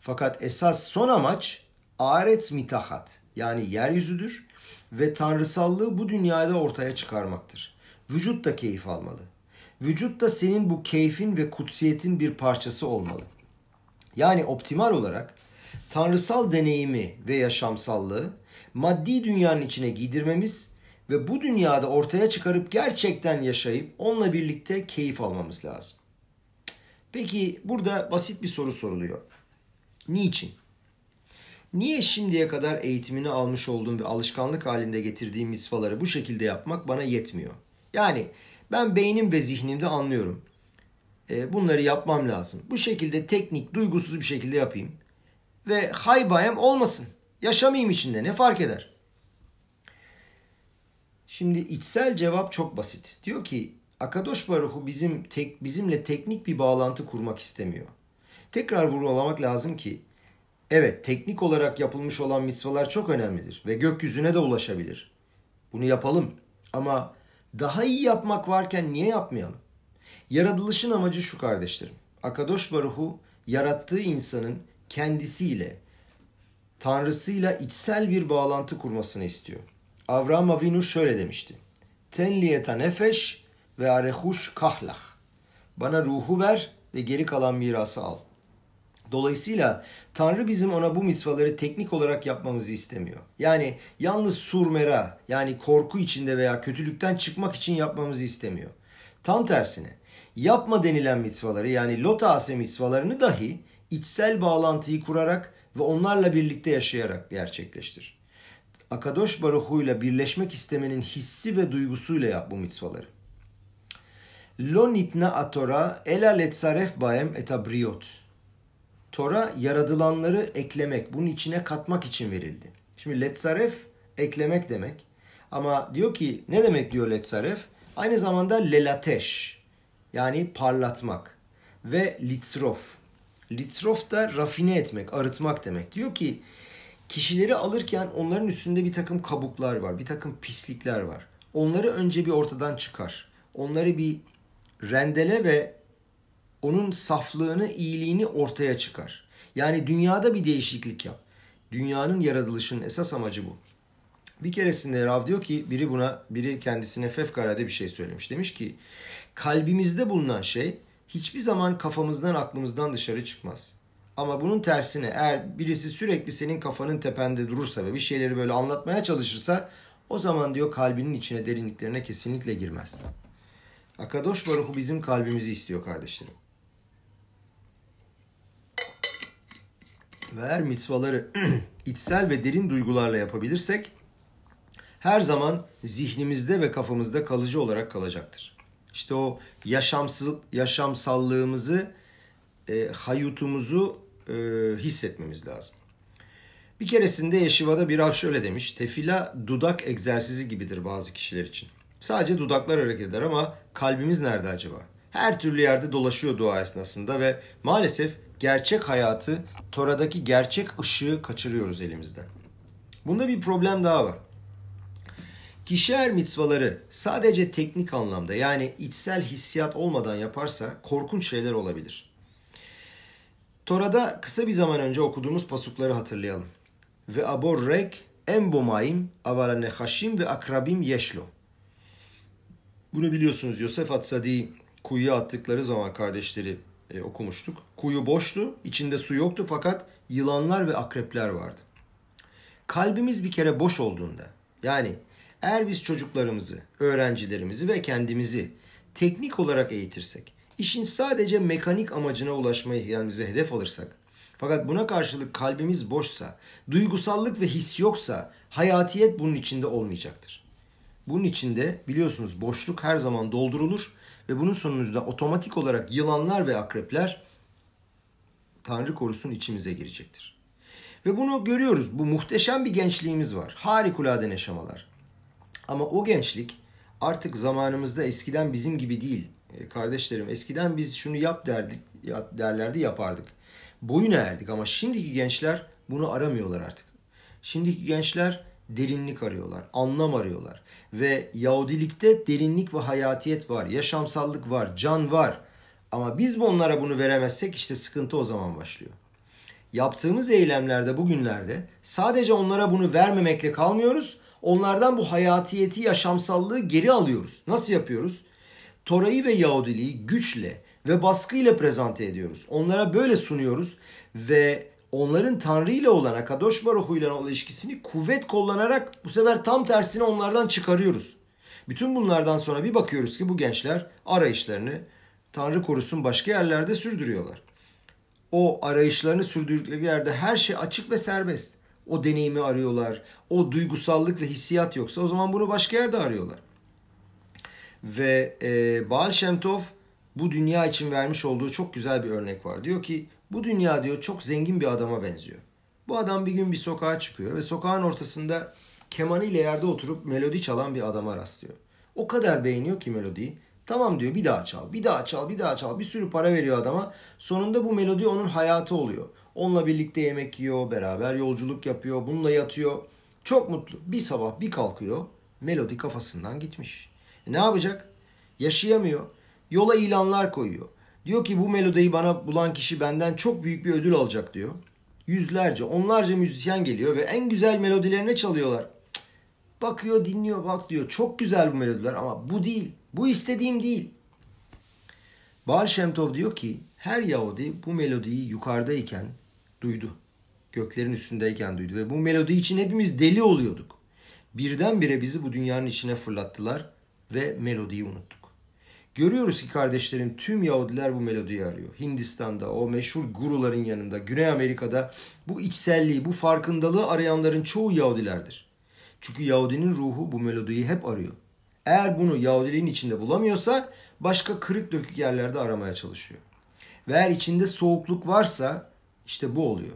Fakat esas son amaç Aretz mitahat yani yeryüzüdür ve tanrısallığı bu dünyada ortaya çıkarmaktır. Vücut da keyif almalı. Vücut da senin bu keyfin ve kutsiyetin bir parçası olmalı. Yani optimal olarak tanrısal deneyimi ve yaşamsallığı maddi dünyanın içine giydirmemiz ve bu dünyada ortaya çıkarıp gerçekten yaşayıp onunla birlikte keyif almamız lazım. Peki burada basit bir soru soruluyor. Niçin? Niye şimdiye kadar eğitimini almış olduğum ve alışkanlık halinde getirdiğim mitzvaları bu şekilde yapmak bana yetmiyor? Yani ben beynim ve zihnimde anlıyorum. E, bunları yapmam lazım. Bu şekilde teknik, duygusuz bir şekilde yapayım. Ve haybayem olmasın. Yaşamayayım içinde ne fark eder? Şimdi içsel cevap çok basit. Diyor ki Akadosh Baruhu bizim tek, bizimle teknik bir bağlantı kurmak istemiyor. Tekrar vurgulamak lazım ki evet teknik olarak yapılmış olan mitzvalar çok önemlidir ve gökyüzüne de ulaşabilir. Bunu yapalım ama daha iyi yapmak varken niye yapmayalım? Yaratılışın amacı şu kardeşlerim. Akadosh Baruhu yarattığı insanın kendisiyle, tanrısıyla içsel bir bağlantı kurmasını istiyor. Avram Avinu şöyle demişti. Ten liyeta nefeş ve arehuş kahlah. Bana ruhu ver ve geri kalan mirası al. Dolayısıyla Tanrı bizim ona bu mitzvaları teknik olarak yapmamızı istemiyor. Yani yalnız surmera yani korku içinde veya kötülükten çıkmak için yapmamızı istemiyor. Tam tersine yapma denilen mitzvaları yani lotase mitzvalarını dahi içsel bağlantıyı kurarak ve onlarla birlikte yaşayarak gerçekleştir. Akadosh Baruhu ile birleşmek istemenin hissi ve duygusuyla yap bu mitzvaları. Lo nitna atora ela letzaref baem etabriot. Tora yaradılanları eklemek, bunun içine katmak için verildi. Şimdi letzaref eklemek demek. Ama diyor ki ne demek diyor letzaref? Aynı zamanda lelateş yani parlatmak ve litzrof. Litzrof da rafine etmek, arıtmak demek. Diyor ki kişileri alırken onların üstünde bir takım kabuklar var, bir takım pislikler var. Onları önce bir ortadan çıkar. Onları bir rendele ve onun saflığını, iyiliğini ortaya çıkar. Yani dünyada bir değişiklik yap. Dünyanın yaratılışının esas amacı bu. Bir keresinde Rav diyor ki biri buna, biri kendisine fevkalade bir şey söylemiş. Demiş ki kalbimizde bulunan şey hiçbir zaman kafamızdan aklımızdan dışarı çıkmaz. Ama bunun tersine eğer birisi sürekli senin kafanın tepende durursa ve bir şeyleri böyle anlatmaya çalışırsa o zaman diyor kalbinin içine derinliklerine kesinlikle girmez. Akadosh Baruhu bizim kalbimizi istiyor kardeşlerim. Ve eğer mitzvaları (clears throat) içsel ve derin duygularla yapabilirsek her zaman zihnimizde ve kafamızda kalıcı olarak kalacaktır. İşte o yaşamsal, yaşamsallığımızı, e, hayutumuzu e, hissetmemiz lazım. Bir keresinde Yeşiva'da bir av şöyle demiş. Tefila dudak egzersizi gibidir bazı kişiler için. Sadece dudaklar hareket eder ama kalbimiz nerede acaba? Her türlü yerde dolaşıyor dua esnasında ve maalesef gerçek hayatı, Tora'daki gerçek ışığı kaçırıyoruz elimizden. Bunda bir problem daha var. Kişi eğer mitzvaları sadece teknik anlamda yani içsel hissiyat olmadan yaparsa korkunç şeyler olabilir. Tora'da kısa bir zaman önce okuduğumuz pasukları hatırlayalım. Ve abor rek embomayim avala nehaşim ve akrabim yeşlo. Bunu biliyorsunuz Yosef Atsadi kuyuya attıkları zaman kardeşleri e, okumuştuk. Kuyu boştu, içinde su yoktu fakat yılanlar ve akrepler vardı. Kalbimiz bir kere boş olduğunda yani eğer biz çocuklarımızı, öğrencilerimizi ve kendimizi teknik olarak eğitirsek, işin sadece mekanik amacına ulaşmayı kendimize hedef alırsak, fakat buna karşılık kalbimiz boşsa, duygusallık ve his yoksa hayatiyet bunun içinde olmayacaktır. Bunun içinde biliyorsunuz boşluk her zaman doldurulur ve bunun sonucunda otomatik olarak yılanlar ve akrepler Tanrı korusun içimize girecektir. Ve bunu görüyoruz. Bu muhteşem bir gençliğimiz var. Harikulade neşamalar. Ama o gençlik artık zamanımızda eskiden bizim gibi değil. E, kardeşlerim eskiden biz şunu yap derdik, yap derlerdi yapardık. Boyun eğerdik ama şimdiki gençler bunu aramıyorlar artık. Şimdiki gençler derinlik arıyorlar, anlam arıyorlar. Ve Yahudilikte derinlik ve hayatiyet var, yaşamsallık var, can var. Ama biz onlara bunu veremezsek işte sıkıntı o zaman başlıyor. Yaptığımız eylemlerde bugünlerde sadece onlara bunu vermemekle kalmıyoruz. Onlardan bu hayatiyeti, yaşamsallığı geri alıyoruz. Nasıl yapıyoruz? Tora'yı ve Yahudiliği güçle ve baskıyla prezente ediyoruz. Onlara böyle sunuyoruz ve onların Tanrı ile olan Akadosh Baruhu ile olan ilişkisini kuvvet kullanarak bu sefer tam tersini onlardan çıkarıyoruz. Bütün bunlardan sonra bir bakıyoruz ki bu gençler arayışlarını Tanrı korusun başka yerlerde sürdürüyorlar. O arayışlarını sürdürdükleri yerde her şey açık ve serbest. O deneyimi arıyorlar. O duygusallık ve hissiyat yoksa o zaman bunu başka yerde arıyorlar. Ve e, Baal Shem Tov bu dünya için vermiş olduğu çok güzel bir örnek var. Diyor ki bu dünya diyor çok zengin bir adama benziyor. Bu adam bir gün bir sokağa çıkıyor ve sokağın ortasında kemanı ile yerde oturup melodi çalan bir adama rastlıyor. O kadar beğeniyor ki melodiyi. Tamam diyor bir daha çal, bir daha çal, bir daha çal. Bir sürü para veriyor adama. Sonunda bu melodi onun hayatı oluyor. Onunla birlikte yemek yiyor, beraber yolculuk yapıyor, bununla yatıyor. Çok mutlu. Bir sabah bir kalkıyor, melodi kafasından gitmiş. E ne yapacak? Yaşayamıyor. Yola ilanlar koyuyor. Diyor ki bu melodiyi bana bulan kişi benden çok büyük bir ödül alacak diyor. Yüzlerce, onlarca müzisyen geliyor ve en güzel melodilerine çalıyorlar. Cık. Bakıyor, dinliyor, bak diyor. Çok güzel bu melodiler ama bu değil. Bu istediğim değil. Baal Shem diyor ki her Yahudi bu melodiyi yukarıdayken duydu. Göklerin üstündeyken duydu ve bu melodi için hepimiz deli oluyorduk. Birdenbire bizi bu dünyanın içine fırlattılar ve melodiyi unuttuk. Görüyoruz ki kardeşlerim tüm Yahudiler bu melodiyi arıyor. Hindistan'da o meşhur guruların yanında, Güney Amerika'da bu içselliği, bu farkındalığı arayanların çoğu Yahudilerdir. Çünkü Yahudinin ruhu bu melodiyi hep arıyor. Eğer bunu Yahudiliğin içinde bulamıyorsa başka kırık dökük yerlerde aramaya çalışıyor. Ve eğer içinde soğukluk varsa işte bu oluyor.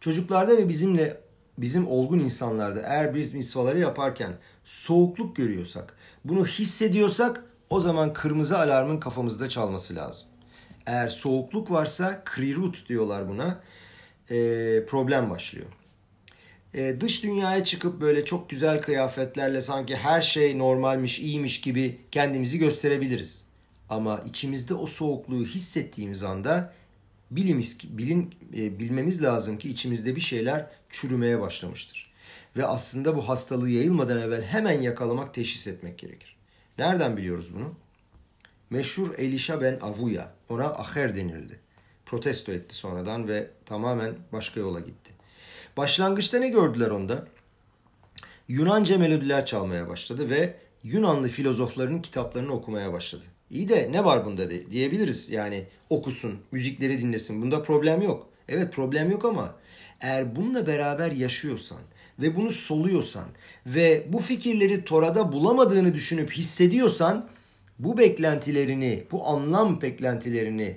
Çocuklarda ve bizimle bizim olgun insanlarda eğer biz misvaları yaparken soğukluk görüyorsak, bunu hissediyorsak o zaman kırmızı alarmın kafamızda çalması lazım. Eğer soğukluk varsa krirut diyorlar buna. E, problem başlıyor. E, dış dünyaya çıkıp böyle çok güzel kıyafetlerle sanki her şey normalmiş, iyiymiş gibi kendimizi gösterebiliriz. Ama içimizde o soğukluğu hissettiğimiz anda bilimiz, bilin, e, bilmemiz lazım ki içimizde bir şeyler çürümeye başlamıştır. Ve aslında bu hastalığı yayılmadan evvel hemen yakalamak, teşhis etmek gerekir. Nereden biliyoruz bunu? Meşhur Elisha ben Avuya, ona aher denildi. Protesto etti sonradan ve tamamen başka yola gitti. Başlangıçta ne gördüler onda? Yunanca melodiler çalmaya başladı ve Yunanlı filozofların kitaplarını okumaya başladı. İyi de ne var bunda de, diyebiliriz. Yani okusun, müzikleri dinlesin. Bunda problem yok. Evet problem yok ama eğer bununla beraber yaşıyorsan ve bunu soluyorsan ve bu fikirleri Tora'da bulamadığını düşünüp hissediyorsan bu beklentilerini, bu anlam beklentilerini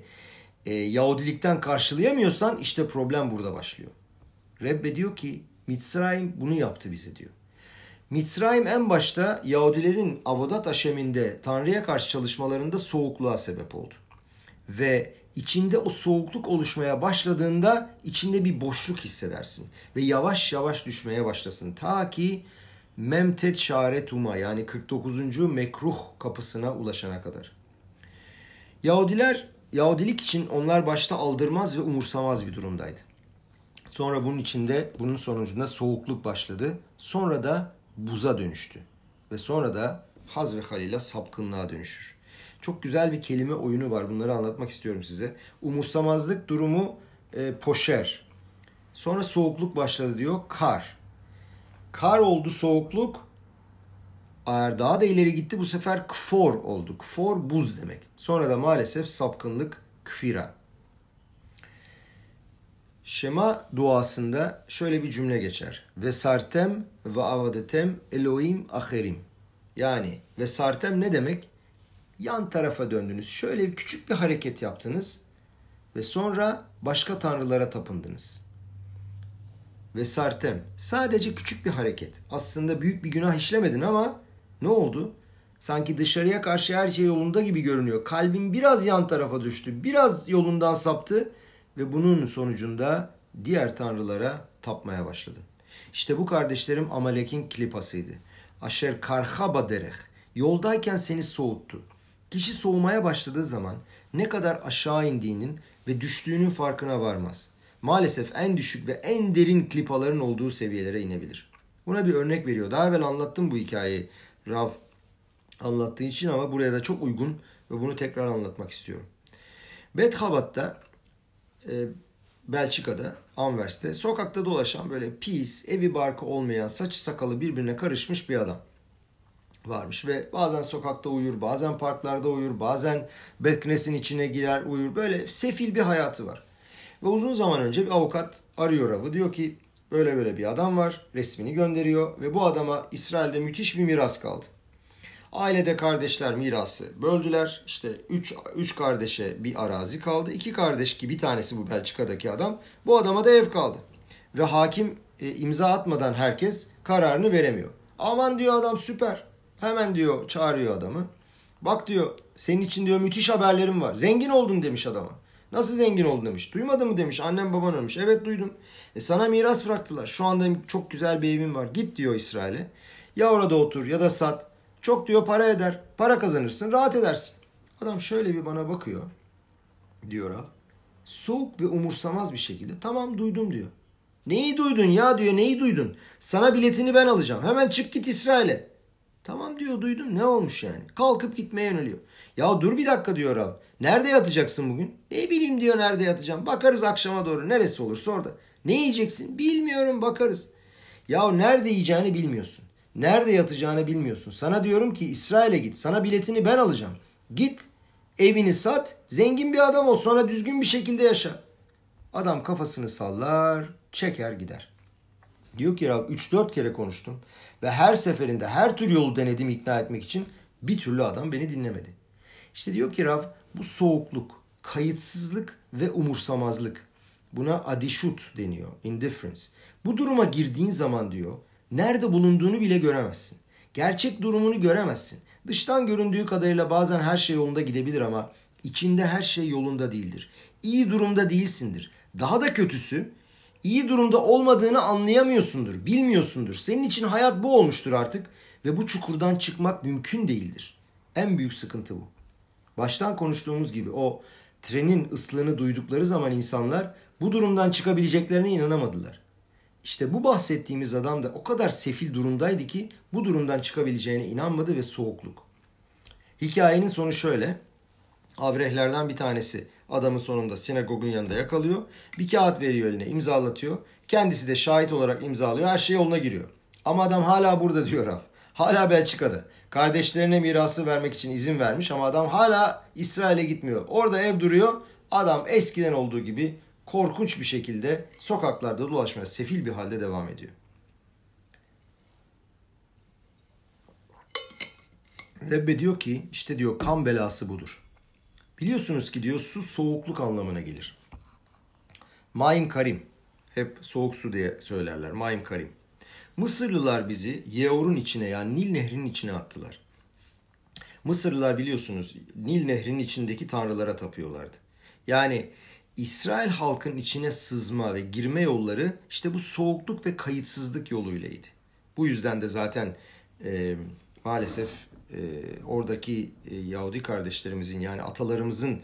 e, Yahudilikten karşılayamıyorsan işte problem burada başlıyor. Rebbe diyor ki Mitzrayim bunu yaptı bize diyor. Mitzrayim en başta Yahudilerin Avodat Aşem'inde Tanrı'ya karşı çalışmalarında soğukluğa sebep oldu. Ve içinde o soğukluk oluşmaya başladığında içinde bir boşluk hissedersin. Ve yavaş yavaş düşmeye başlasın. Ta ki Memtet Şaretuma yani 49. mekruh kapısına ulaşana kadar. Yahudiler, Yahudilik için onlar başta aldırmaz ve umursamaz bir durumdaydı. Sonra bunun içinde bunun sonucunda soğukluk başladı. Sonra da buza dönüştü. Ve sonra da haz ve halila sapkınlığa dönüşür. Çok güzel bir kelime oyunu var. Bunları anlatmak istiyorum size. Umursamazlık durumu e, poşer. Sonra soğukluk başladı diyor. Kar. Kar oldu soğukluk. Eğer daha da ileri gitti bu sefer kfor oldu. Kfor buz demek. Sonra da maalesef sapkınlık kfira. Şema duasında şöyle bir cümle geçer. Ve sartem ve avadetem Elohim aherim. Yani ve sartem ne demek? Yan tarafa döndünüz. Şöyle küçük bir hareket yaptınız ve sonra başka tanrılara tapındınız. Ve sartem sadece küçük bir hareket. Aslında büyük bir günah işlemedin ama ne oldu? Sanki dışarıya karşı her şey yolunda gibi görünüyor. Kalbin biraz yan tarafa düştü. Biraz yolundan saptı ve bunun sonucunda diğer tanrılara tapmaya başladın. İşte bu kardeşlerim Amalek'in klipasıydı. Aşer karhaba dereh. Yoldayken seni soğuttu. Kişi soğumaya başladığı zaman ne kadar aşağı indiğinin ve düştüğünün farkına varmaz. Maalesef en düşük ve en derin klipaların olduğu seviyelere inebilir. Buna bir örnek veriyor. Daha evvel anlattım bu hikayeyi Rav anlattığı için ama buraya da çok uygun ve bunu tekrar anlatmak istiyorum. Bethabat'ta e, Belçika'da, Anvers'te sokakta dolaşan böyle pis, evi barkı olmayan, saçı sakalı birbirine karışmış bir adam varmış ve bazen sokakta uyur, bazen parklarda uyur, bazen Beknes'in içine girer uyur. Böyle sefil bir hayatı var. Ve uzun zaman önce bir avukat arıyor avı. Diyor ki böyle böyle bir adam var. Resmini gönderiyor ve bu adama İsrail'de müthiş bir miras kaldı. Ailede kardeşler mirası böldüler. İşte üç, üç kardeşe bir arazi kaldı. İki kardeş ki bir tanesi bu Belçika'daki adam. Bu adama da ev kaldı. Ve hakim e, imza atmadan herkes kararını veremiyor. Aman diyor adam süper. Hemen diyor çağırıyor adamı. Bak diyor senin için diyor müthiş haberlerim var. Zengin oldun demiş adama. Nasıl zengin oldun demiş. Duymadın mı demiş. Annem baban ölmüş. Evet duydum. E sana miras bıraktılar. Şu anda çok güzel bir evim var. Git diyor İsrail'e. Ya orada otur ya da sat. Çok diyor para eder. Para kazanırsın. Rahat edersin. Adam şöyle bir bana bakıyor. Diyor ha. Soğuk ve umursamaz bir şekilde. Tamam duydum diyor. Neyi duydun ya diyor. Neyi duydun? Sana biletini ben alacağım. Hemen çık git İsrail'e. Tamam diyor duydum. Ne olmuş yani? Kalkıp gitmeye yöneliyor. Ya dur bir dakika diyor abi. Nerede yatacaksın bugün? Ne bileyim diyor nerede yatacağım. Bakarız akşama doğru. Neresi olursa orada. Ne yiyeceksin? Bilmiyorum bakarız. Ya nerede yiyeceğini bilmiyorsun. Nerede yatacağını bilmiyorsun. Sana diyorum ki İsrail'e git. Sana biletini ben alacağım. Git evini sat. Zengin bir adam ol. Sonra düzgün bir şekilde yaşa. Adam kafasını sallar. Çeker gider. Diyor ki Rab 3-4 kere konuştum. Ve her seferinde her tür yolu denedim ikna etmek için. Bir türlü adam beni dinlemedi. İşte diyor ki Rab bu soğukluk, kayıtsızlık ve umursamazlık. Buna adişut deniyor. Indifference. Bu duruma girdiğin zaman diyor nerede bulunduğunu bile göremezsin. Gerçek durumunu göremezsin. Dıştan göründüğü kadarıyla bazen her şey yolunda gidebilir ama içinde her şey yolunda değildir. İyi durumda değilsindir. Daha da kötüsü iyi durumda olmadığını anlayamıyorsundur, bilmiyorsundur. Senin için hayat bu olmuştur artık ve bu çukurdan çıkmak mümkün değildir. En büyük sıkıntı bu. Baştan konuştuğumuz gibi o trenin ıslığını duydukları zaman insanlar bu durumdan çıkabileceklerine inanamadılar. İşte bu bahsettiğimiz adam da o kadar sefil durumdaydı ki bu durumdan çıkabileceğine inanmadı ve soğukluk. Hikayenin sonu şöyle. Avrehlerden bir tanesi adamın sonunda sinagogun yanında yakalıyor. Bir kağıt veriyor eline imzalatıyor. Kendisi de şahit olarak imzalıyor. Her şey yoluna giriyor. Ama adam hala burada diyor Rav. Hala Belçika'da. Kardeşlerine mirası vermek için izin vermiş ama adam hala İsrail'e gitmiyor. Orada ev duruyor. Adam eskiden olduğu gibi korkunç bir şekilde sokaklarda dolaşmaya sefil bir halde devam ediyor. Rebbe diyor ki işte diyor kan belası budur. Biliyorsunuz ki diyor su soğukluk anlamına gelir. Maim karim. Hep soğuk su diye söylerler. Maim karim. Mısırlılar bizi Yeor'un içine yani Nil Nehri'nin içine attılar. Mısırlılar biliyorsunuz Nil Nehri'nin içindeki tanrılara tapıyorlardı. Yani İsrail halkın içine sızma ve girme yolları işte bu soğukluk ve kayıtsızlık yoluylaydı. Bu yüzden de zaten e, maalesef e, oradaki e, Yahudi kardeşlerimizin yani atalarımızın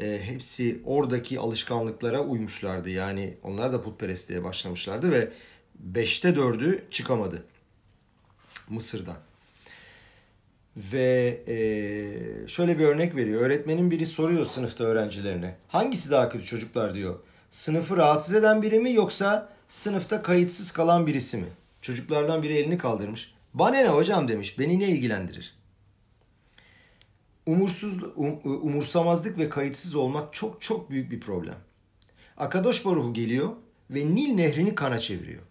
e, hepsi oradaki alışkanlıklara uymuşlardı. Yani onlar da putperestliğe başlamışlardı ve beşte dördü çıkamadı Mısır'dan. Ve e, şöyle bir örnek veriyor. Öğretmenin biri soruyor sınıfta öğrencilerine. Hangisi daha kötü çocuklar diyor. Sınıfı rahatsız eden biri mi yoksa sınıfta kayıtsız kalan birisi mi? Çocuklardan biri elini kaldırmış. Bana ne hocam demiş. Beni ne ilgilendirir? Umursuz, um, umursamazlık ve kayıtsız olmak çok çok büyük bir problem. Akadosh Baruhu geliyor ve Nil nehrini kana çeviriyor.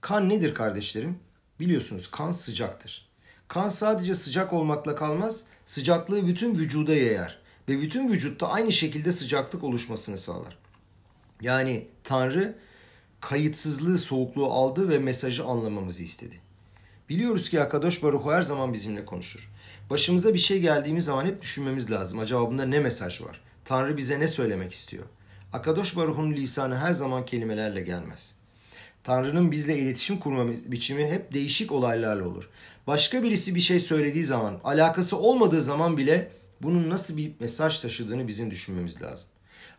Kan nedir kardeşlerim? Biliyorsunuz kan sıcaktır. Kan sadece sıcak olmakla kalmaz, sıcaklığı bütün vücuda yayar ve bütün vücutta aynı şekilde sıcaklık oluşmasını sağlar. Yani Tanrı kayıtsızlığı, soğukluğu aldı ve mesajı anlamamızı istedi. Biliyoruz ki Akadosh Baruch her zaman bizimle konuşur. Başımıza bir şey geldiğimiz zaman hep düşünmemiz lazım. Acaba bunda ne mesaj var? Tanrı bize ne söylemek istiyor? Akadosh Baruch'un lisanı her zaman kelimelerle gelmez. Tanrı'nın bizle iletişim kurma biçimi hep değişik olaylarla olur. Başka birisi bir şey söylediği zaman, alakası olmadığı zaman bile bunun nasıl bir mesaj taşıdığını bizim düşünmemiz lazım.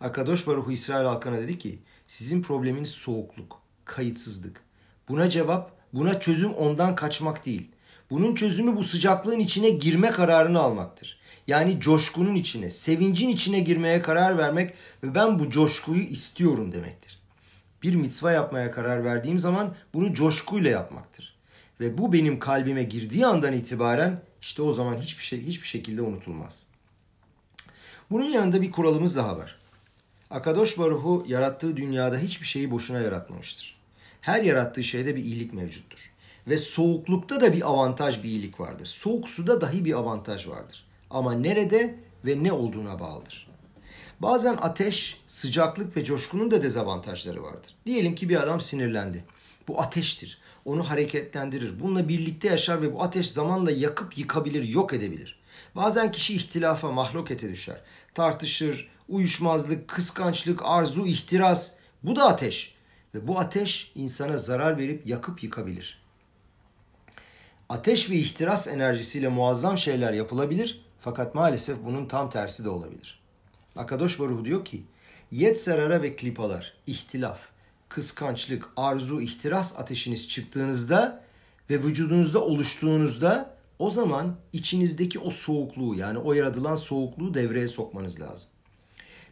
Akadosh Baruch İsrail halkına dedi ki, sizin probleminiz soğukluk, kayıtsızlık. Buna cevap, buna çözüm ondan kaçmak değil. Bunun çözümü bu sıcaklığın içine girme kararını almaktır. Yani coşkunun içine, sevincin içine girmeye karar vermek ve ben bu coşkuyu istiyorum demektir. Bir mitzva yapmaya karar verdiğim zaman bunu coşkuyla yapmaktır. Ve bu benim kalbime girdiği andan itibaren işte o zaman hiçbir şey hiçbir şekilde unutulmaz. Bunun yanında bir kuralımız daha var. Akadosh Baruhu yarattığı dünyada hiçbir şeyi boşuna yaratmamıştır. Her yarattığı şeyde bir iyilik mevcuttur. Ve soğuklukta da bir avantaj, bir iyilik vardır. Soğuk suda dahi bir avantaj vardır. Ama nerede ve ne olduğuna bağlıdır. Bazen ateş, sıcaklık ve coşkunun da dezavantajları vardır. Diyelim ki bir adam sinirlendi. Bu ateştir. Onu hareketlendirir. Bununla birlikte yaşar ve bu ateş zamanla yakıp yıkabilir, yok edebilir. Bazen kişi ihtilafa, mahlukete düşer. Tartışır, uyuşmazlık, kıskançlık, arzu, ihtiras. Bu da ateş. Ve bu ateş insana zarar verip yakıp yıkabilir. Ateş ve ihtiras enerjisiyle muazzam şeyler yapılabilir fakat maalesef bunun tam tersi de olabilir. Akadosh Baruhu diyor ki, Yetserara ve klipalar, ihtilaf, kıskançlık, arzu, ihtiras ateşiniz çıktığınızda ve vücudunuzda oluştuğunuzda o zaman içinizdeki o soğukluğu yani o yaratılan soğukluğu devreye sokmanız lazım.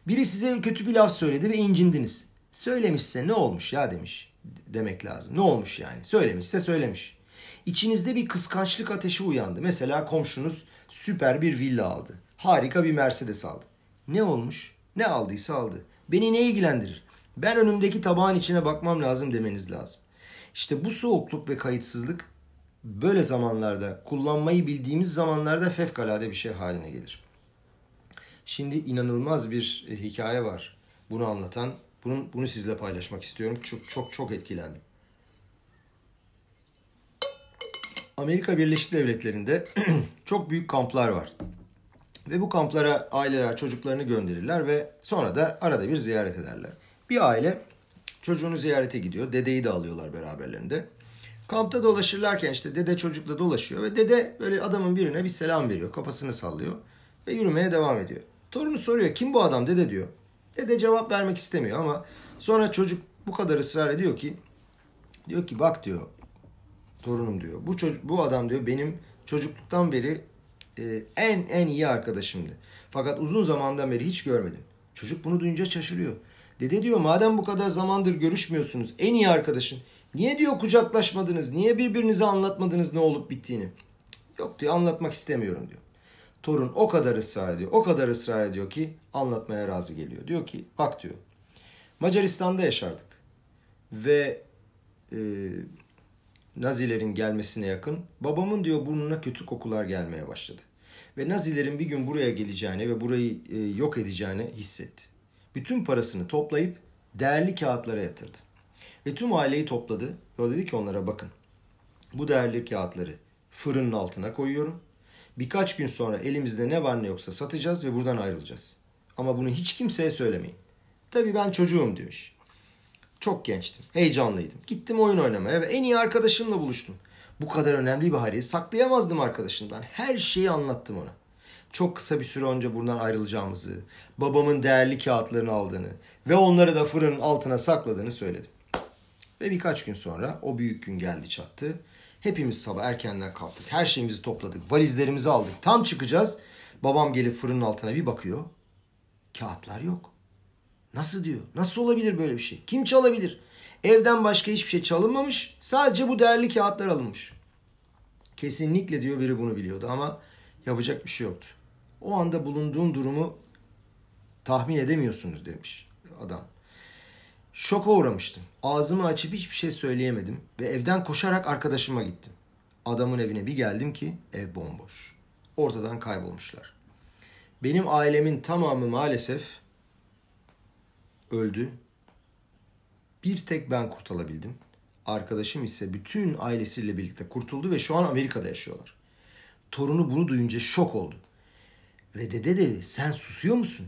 Biri size kötü bir laf söyledi ve incindiniz. Söylemişse ne olmuş ya demiş demek lazım. Ne olmuş yani? Söylemişse söylemiş. İçinizde bir kıskançlık ateşi uyandı. Mesela komşunuz süper bir villa aldı. Harika bir Mercedes aldı. Ne olmuş? Ne aldıysa aldı. Beni ne ilgilendirir? Ben önümdeki tabağın içine bakmam lazım demeniz lazım. İşte bu soğukluk ve kayıtsızlık böyle zamanlarda kullanmayı bildiğimiz zamanlarda fevkalade bir şey haline gelir. Şimdi inanılmaz bir e, hikaye var. Bunu anlatan. Bunun, bunu sizle paylaşmak istiyorum. Çok çok çok etkilendim. Amerika Birleşik Devletleri'nde (clears throat) çok büyük kamplar var. Ve bu kamplara aileler çocuklarını gönderirler ve sonra da arada bir ziyaret ederler. Bir aile çocuğunu ziyarete gidiyor. Dedeyi de alıyorlar beraberlerinde. Kampta dolaşırlarken işte dede çocukla dolaşıyor ve dede böyle adamın birine bir selam veriyor. Kafasını sallıyor ve yürümeye devam ediyor. Torunu soruyor kim bu adam dede diyor. Dede cevap vermek istemiyor ama sonra çocuk bu kadar ısrar ediyor ki diyor ki bak diyor torunum diyor. Bu çocuk, bu adam diyor benim çocukluktan beri e, en en iyi arkadaşımdı. Fakat uzun zamandan beri hiç görmedim. Çocuk bunu duyunca şaşırıyor. Dede diyor madem bu kadar zamandır görüşmüyorsunuz en iyi arkadaşın. Niye diyor kucaklaşmadınız? Niye birbirinize anlatmadınız ne olup bittiğini? Yok diyor anlatmak istemiyorum diyor. Torun o kadar ısrar ediyor. O kadar ısrar ediyor ki anlatmaya razı geliyor. Diyor ki bak diyor. Macaristan'da yaşardık. Ve e, Nazilerin gelmesine yakın babamın diyor burnuna kötü kokular gelmeye başladı. Ve Nazilerin bir gün buraya geleceğini ve burayı e, yok edeceğini hissetti. Bütün parasını toplayıp değerli kağıtlara yatırdı. Ve tüm aileyi topladı ve dedi ki onlara bakın. Bu değerli kağıtları fırının altına koyuyorum. Birkaç gün sonra elimizde ne var ne yoksa satacağız ve buradan ayrılacağız. Ama bunu hiç kimseye söylemeyin. Tabii ben çocuğum demiş. Çok gençtim, heyecanlıydım. Gittim oyun oynamaya ve en iyi arkadaşımla buluştum. Bu kadar önemli bir hariyi saklayamazdım arkadaşımdan. Her şeyi anlattım ona. Çok kısa bir süre önce buradan ayrılacağımızı, babamın değerli kağıtlarını aldığını ve onları da fırının altına sakladığını söyledim. Ve birkaç gün sonra o büyük gün geldi çattı. Hepimiz sabah erkenden kalktık. Her şeyimizi topladık. Valizlerimizi aldık. Tam çıkacağız. Babam gelip fırının altına bir bakıyor. Kağıtlar yok. Nasıl diyor? Nasıl olabilir böyle bir şey? Kim çalabilir? Evden başka hiçbir şey çalınmamış. Sadece bu değerli kağıtlar alınmış. Kesinlikle diyor biri bunu biliyordu ama yapacak bir şey yoktu. O anda bulunduğum durumu tahmin edemiyorsunuz demiş adam. Şoka uğramıştım. Ağzımı açıp hiçbir şey söyleyemedim ve evden koşarak arkadaşıma gittim. Adamın evine bir geldim ki ev bomboş. Ortadan kaybolmuşlar. Benim ailemin tamamı maalesef öldü. Bir tek ben kurtulabildim. Arkadaşım ise bütün ailesiyle birlikte kurtuldu ve şu an Amerika'da yaşıyorlar. Torunu bunu duyunca şok oldu. Ve dede devi sen susuyor musun?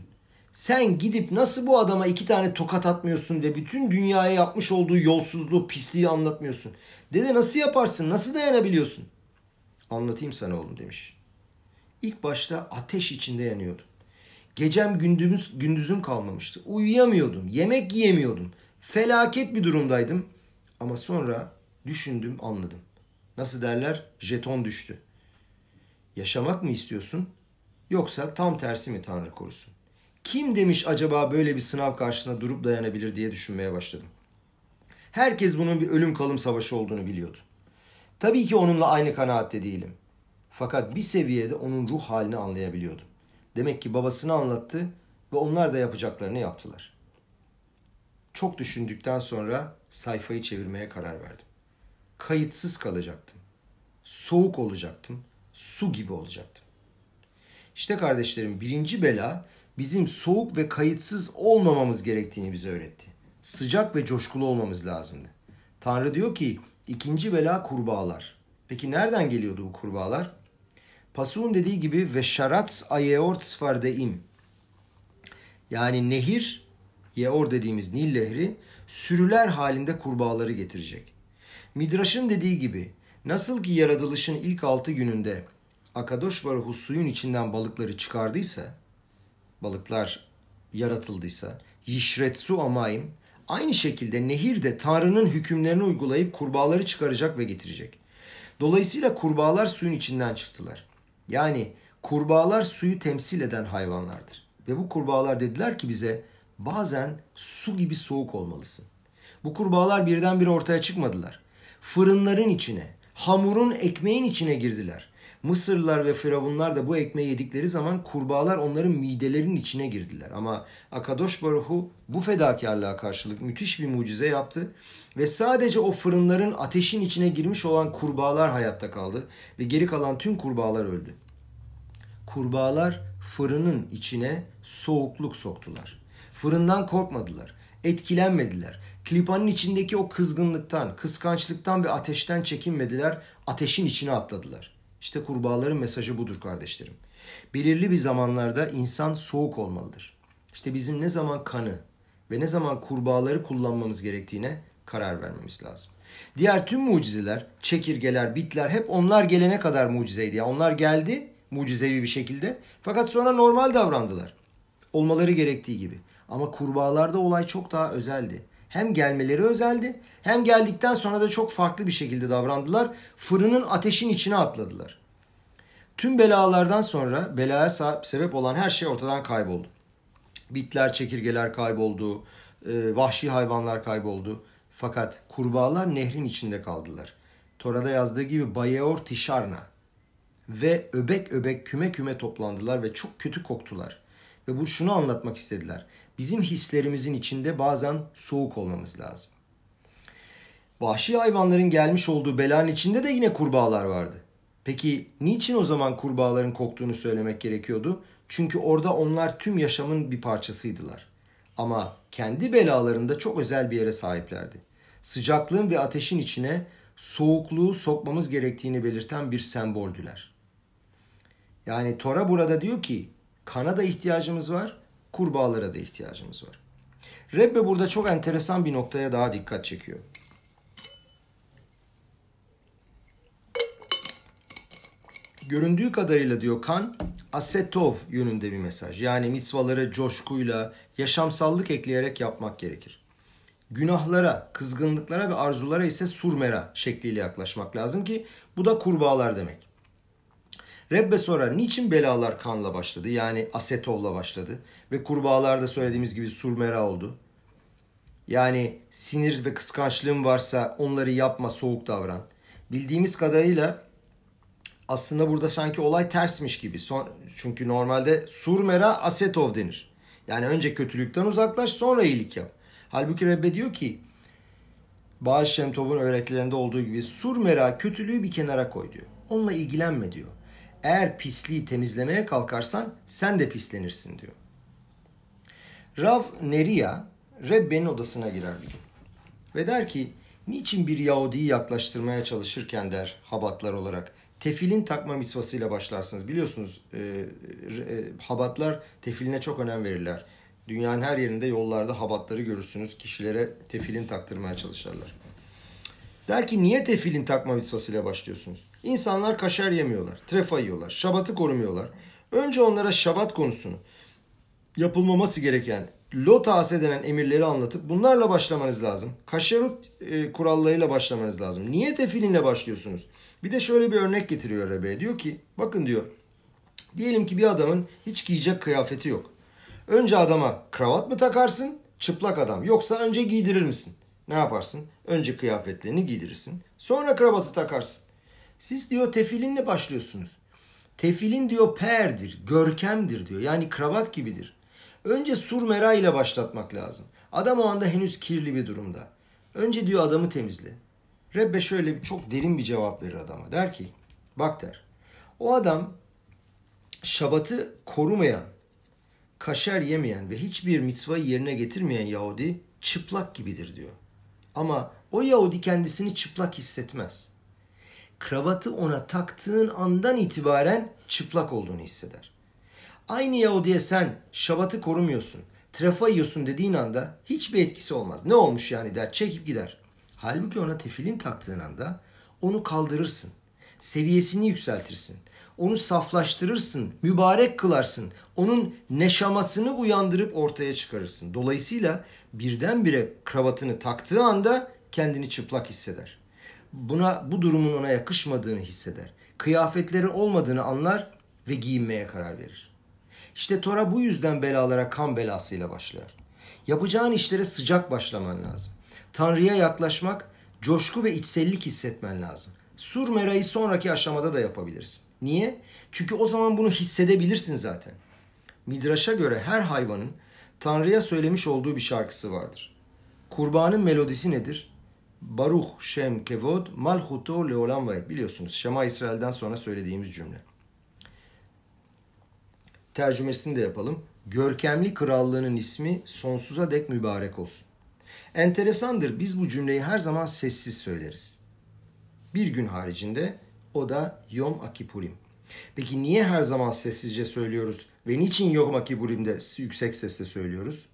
Sen gidip nasıl bu adama iki tane tokat atmıyorsun ve bütün dünyaya yapmış olduğu yolsuzluğu, pisliği anlatmıyorsun? Dede nasıl yaparsın? Nasıl dayanabiliyorsun? Anlatayım sana oğlum demiş. İlk başta ateş içinde yanıyordum. Gecem gündüz, gündüzüm kalmamıştı. Uyuyamıyordum. Yemek yiyemiyordum. Felaket bir durumdaydım. Ama sonra düşündüm anladım. Nasıl derler? Jeton düştü. Yaşamak mı istiyorsun? Yoksa tam tersi mi Tanrı korusun? Kim demiş acaba böyle bir sınav karşısında durup dayanabilir diye düşünmeye başladım. Herkes bunun bir ölüm kalım savaşı olduğunu biliyordu. Tabii ki onunla aynı kanaatte değilim. Fakat bir seviyede onun ruh halini anlayabiliyordum. Demek ki babasını anlattı ve onlar da yapacaklarını yaptılar. Çok düşündükten sonra sayfayı çevirmeye karar verdim. Kayıtsız kalacaktım. Soğuk olacaktım. Su gibi olacaktım. İşte kardeşlerim birinci bela bizim soğuk ve kayıtsız olmamamız gerektiğini bize öğretti. Sıcak ve coşkulu olmamız lazımdı. Tanrı diyor ki ikinci bela kurbağalar. Peki nereden geliyordu bu kurbağalar? Pasuğun dediği gibi ve şarats ayeort svardeim. Yani nehir, yeor dediğimiz Nil Nehri sürüler halinde kurbağaları getirecek. Midraş'ın dediği gibi nasıl ki yaratılışın ilk altı gününde Akadosh Baruhu suyun içinden balıkları çıkardıysa, balıklar yaratıldıysa, yişretsu amayim, aynı şekilde nehir de Tanrı'nın hükümlerini uygulayıp kurbağaları çıkaracak ve getirecek. Dolayısıyla kurbağalar suyun içinden çıktılar. Yani kurbağalar suyu temsil eden hayvanlardır. Ve bu kurbağalar dediler ki bize bazen su gibi soğuk olmalısın. Bu kurbağalar birdenbire ortaya çıkmadılar. Fırınların içine, hamurun ekmeğin içine girdiler. Mısırlılar ve Firavunlar da bu ekmeği yedikleri zaman kurbağalar onların midelerinin içine girdiler. Ama Akadosh Baruhu bu fedakarlığa karşılık müthiş bir mucize yaptı. Ve sadece o fırınların ateşin içine girmiş olan kurbağalar hayatta kaldı. Ve geri kalan tüm kurbağalar öldü. Kurbağalar fırının içine soğukluk soktular. Fırından korkmadılar, etkilenmediler. Klipanın içindeki o kızgınlıktan, kıskançlıktan ve ateşten çekinmediler, ateşin içine atladılar. İşte kurbağaların mesajı budur kardeşlerim. Belirli bir zamanlarda insan soğuk olmalıdır. İşte bizim ne zaman kanı ve ne zaman kurbağaları kullanmamız gerektiğine karar vermemiz lazım. Diğer tüm mucizeler, çekirgeler, bitler hep onlar gelene kadar mucizeydi. Yani onlar geldi mucizevi bir şekilde fakat sonra normal davrandılar. Olmaları gerektiği gibi. Ama kurbağalarda olay çok daha özeldi. Hem gelmeleri özeldi hem geldikten sonra da çok farklı bir şekilde davrandılar. Fırının ateşin içine atladılar. Tüm belalardan sonra belaya sebep olan her şey ortadan kayboldu. Bitler, çekirgeler kayboldu, e, vahşi hayvanlar kayboldu. Fakat kurbağalar nehrin içinde kaldılar. Tora'da yazdığı gibi Bayeor Tişarna ve öbek öbek küme küme toplandılar ve çok kötü koktular. Ve bu şunu anlatmak istediler. Bizim hislerimizin içinde bazen soğuk olmamız lazım. Vahşi hayvanların gelmiş olduğu belanın içinde de yine kurbağalar vardı. Peki niçin o zaman kurbağaların koktuğunu söylemek gerekiyordu? Çünkü orada onlar tüm yaşamın bir parçasıydılar. Ama kendi belalarında çok özel bir yere sahiplerdi. Sıcaklığın ve ateşin içine soğukluğu sokmamız gerektiğini belirten bir semboldüler. Yani Tora burada diyor ki kana da ihtiyacımız var, kurbağalara da ihtiyacımız var. Rebbe burada çok enteresan bir noktaya daha dikkat çekiyor. Göründüğü kadarıyla diyor kan asetov yönünde bir mesaj. Yani mitzvaları coşkuyla, yaşamsallık ekleyerek yapmak gerekir. Günahlara, kızgınlıklara ve arzulara ise surmera şekliyle yaklaşmak lazım ki bu da kurbağalar demek. Rebbe sorar niçin belalar kanla başladı yani asetovla başladı ve kurbağalarda söylediğimiz gibi surmera oldu. Yani sinir ve kıskançlığın varsa onları yapma soğuk davran. Bildiğimiz kadarıyla aslında burada sanki olay tersmiş gibi. Son, çünkü normalde surmera asetov denir. Yani önce kötülükten uzaklaş sonra iyilik yap. Halbuki Rebbe diyor ki Baal Şemtov'un öğretilerinde olduğu gibi sur mera kötülüğü bir kenara koy diyor. Onunla ilgilenme diyor. Eğer pisliği temizlemeye kalkarsan sen de pislenirsin diyor. Rav Neria Rebbe'nin odasına girer bir gün. Ve der ki niçin bir Yahudi'yi yaklaştırmaya çalışırken der Habatlar olarak tefilin takma mitvasıyla başlarsınız. Biliyorsunuz e, e, Habatlar tefiline çok önem verirler. Dünyanın her yerinde yollarda habatları görürsünüz. Kişilere tefilin taktırmaya çalışırlar. Der ki niye tefilin takma mitvasıyla başlıyorsunuz? İnsanlar kaşar yemiyorlar, trefa yiyorlar, şabatı korumuyorlar. Önce onlara şabat konusunu, yapılmaması gereken lot denen emirleri anlatıp bunlarla başlamanız lazım. Kaşarut e, kurallarıyla başlamanız lazım. Niye tefilinle başlıyorsunuz? Bir de şöyle bir örnek getiriyor Rebe. Diyor ki bakın diyor diyelim ki bir adamın hiç giyecek kıyafeti yok. Önce adama kravat mı takarsın çıplak adam yoksa önce giydirir misin? Ne yaparsın? Önce kıyafetlerini giydirirsin. Sonra kravatı takarsın. Siz diyor tefilinle başlıyorsunuz. Tefilin diyor perdir, görkemdir diyor. Yani kravat gibidir. Önce surmera ile başlatmak lazım. Adam o anda henüz kirli bir durumda. Önce diyor adamı temizle. Rebbe şöyle bir çok derin bir cevap verir adama. Der ki bak der. O adam şabatı korumayan, kaşer yemeyen ve hiçbir mitzvayı yerine getirmeyen Yahudi çıplak gibidir diyor. Ama o Yahudi kendisini çıplak hissetmez. Kravatı ona taktığın andan itibaren çıplak olduğunu hisseder. Aynı Yahudi'ye sen şabatı korumuyorsun, trefa yiyorsun dediğin anda hiçbir etkisi olmaz. Ne olmuş yani der çekip gider. Halbuki ona tefilin taktığın anda onu kaldırırsın. Seviyesini yükseltirsin. Onu saflaştırırsın, mübarek kılarsın. Onun neşamasını uyandırıp ortaya çıkarırsın. Dolayısıyla birdenbire kravatını taktığı anda kendini çıplak hisseder. Buna bu durumun ona yakışmadığını hisseder. Kıyafetleri olmadığını anlar ve giyinmeye karar verir. İşte Tora bu yüzden belalara kan belasıyla başlar. Yapacağın işlere sıcak başlaman lazım. Tanrı'ya yaklaşmak, coşku ve içsellik hissetmen lazım. Sur merayı sonraki aşamada da yapabilirsin. Niye? Çünkü o zaman bunu hissedebilirsin zaten. Midraş'a göre her hayvanın Tanrı'ya söylemiş olduğu bir şarkısı vardır. Kurbanın melodisi nedir? Baruch Shem Kevod Malchuto Leolam Vayet. Biliyorsunuz Şema İsrail'den sonra söylediğimiz cümle. Tercümesini de yapalım. Görkemli krallığının ismi sonsuza dek mübarek olsun. Enteresandır biz bu cümleyi her zaman sessiz söyleriz. Bir gün haricinde o da Yom Akipurim. Peki niye her zaman sessizce söylüyoruz ve niçin Yom Akipurim'de yüksek sesle söylüyoruz?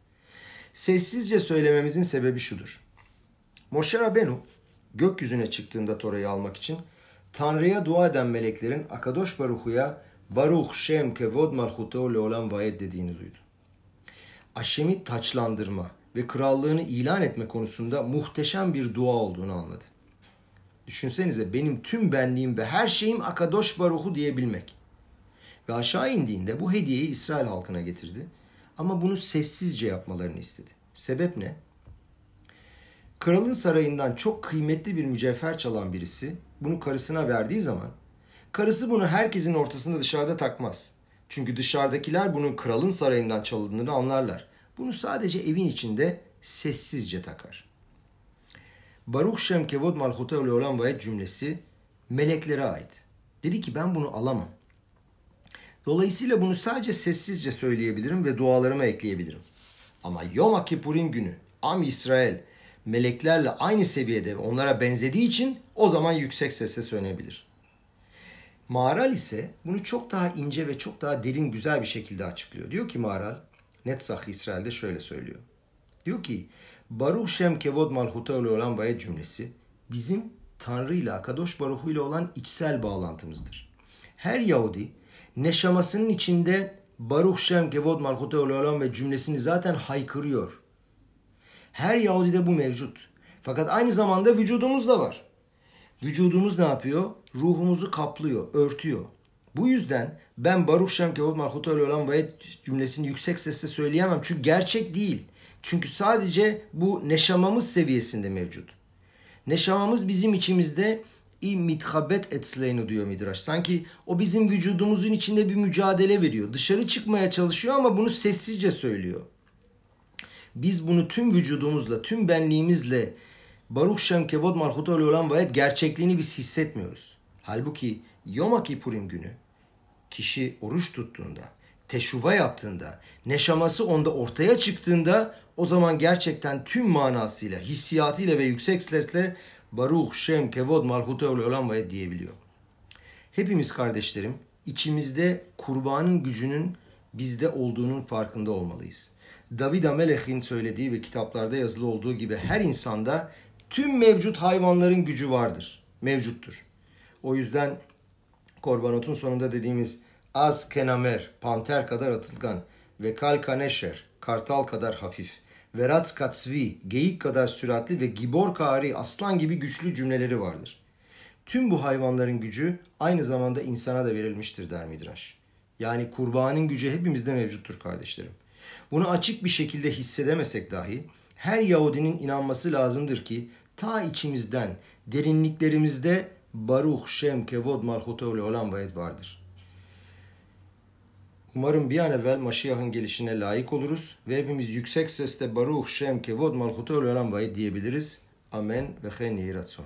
Sessizce söylememizin sebebi şudur. Moshe Rabenu gökyüzüne çıktığında Tora'yı almak için Tanrı'ya dua eden meleklerin Akadosh Baruhu'ya Baruch Shem Kevod Malchuto Leolam Vayet dediğini duydu. Aşem'i taçlandırma ve krallığını ilan etme konusunda muhteşem bir dua olduğunu anladı. Düşünsenize benim tüm benliğim ve her şeyim Akadosh Baruhu diyebilmek. Ve aşağı indiğinde bu hediyeyi İsrail halkına getirdi. Ama bunu sessizce yapmalarını istedi. Sebep ne? Kralın sarayından çok kıymetli bir mücevher çalan birisi bunu karısına verdiği zaman karısı bunu herkesin ortasında dışarıda takmaz. Çünkü dışarıdakiler bunun kralın sarayından çalındığını anlarlar. Bunu sadece evin içinde sessizce takar. Baruch Shem Kevod Malchuta Leolam Vayet cümlesi meleklere ait. Dedi ki ben bunu alamam. Dolayısıyla bunu sadece sessizce söyleyebilirim ve dualarıma ekleyebilirim. Ama Yom Kippurim günü Am İsrail meleklerle aynı seviyede onlara benzediği için o zaman yüksek sesle söylenebilir. Mağaral ise bunu çok daha ince ve çok daha derin güzel bir şekilde açıklıyor. Diyor ki Mağaral, Netzach İsrail'de şöyle söylüyor. Diyor ki Baruch Shem Kevod Malhuta olan Vayet cümlesi bizim Tanrı ile Akadosh Baruhu ile olan içsel bağlantımızdır. Her Yahudi neşamasının içinde Baruch Shem Kevod Malhuta olan ve cümlesini zaten haykırıyor. Her Yahudi'de bu mevcut. Fakat aynı zamanda vücudumuzda var. Vücudumuz ne yapıyor? Ruhumuzu kaplıyor, örtüyor. Bu yüzden ben Baruch Shem Kevod Malhuta olan Vayet cümlesini yüksek sesle söyleyemem. Çünkü gerçek değil. Çünkü sadece bu neşamamız seviyesinde mevcut. Neşamamız bizim içimizde i mithabet etsleynu diyor Midraş. Sanki o bizim vücudumuzun içinde bir mücadele veriyor. Dışarı çıkmaya çalışıyor ama bunu sessizce söylüyor. Biz bunu tüm vücudumuzla, tüm benliğimizle Baruch Shem Kevod Malchuto olan Vayet gerçekliğini biz hissetmiyoruz. Halbuki Yom Kippurim günü kişi oruç tuttuğunda, teşuva yaptığında, neşaması onda ortaya çıktığında o zaman gerçekten tüm manasıyla, hissiyatıyla ve yüksek sesle Baruch Shem Kevod Malchuto olan Vayet diyebiliyor. Hepimiz kardeşlerim içimizde kurbanın gücünün bizde olduğunun farkında olmalıyız. David Amelech'in söylediği ve kitaplarda yazılı olduğu gibi her insanda tüm mevcut hayvanların gücü vardır, mevcuttur. O yüzden korbanotun sonunda dediğimiz az kenamer, panter kadar atılgan ve kal kaneşer, kartal kadar hafif ve rats katsvi, geyik kadar süratli ve gibor kari, aslan gibi güçlü cümleleri vardır. Tüm bu hayvanların gücü aynı zamanda insana da verilmiştir der Midraş. Yani kurbanın gücü hepimizde mevcuttur kardeşlerim. Bunu açık bir şekilde hissedemesek dahi her Yahudinin inanması lazımdır ki ta içimizden, derinliklerimizde Baruch Shem Kevod Malchutole olan vayet vardır. Umarım bir an evvel Maşiyah'ın gelişine layık oluruz ve hepimiz yüksek sesle Baruch Shem Kevod Malchutole olan vayet diyebiliriz. Amen ve chen yiratzon.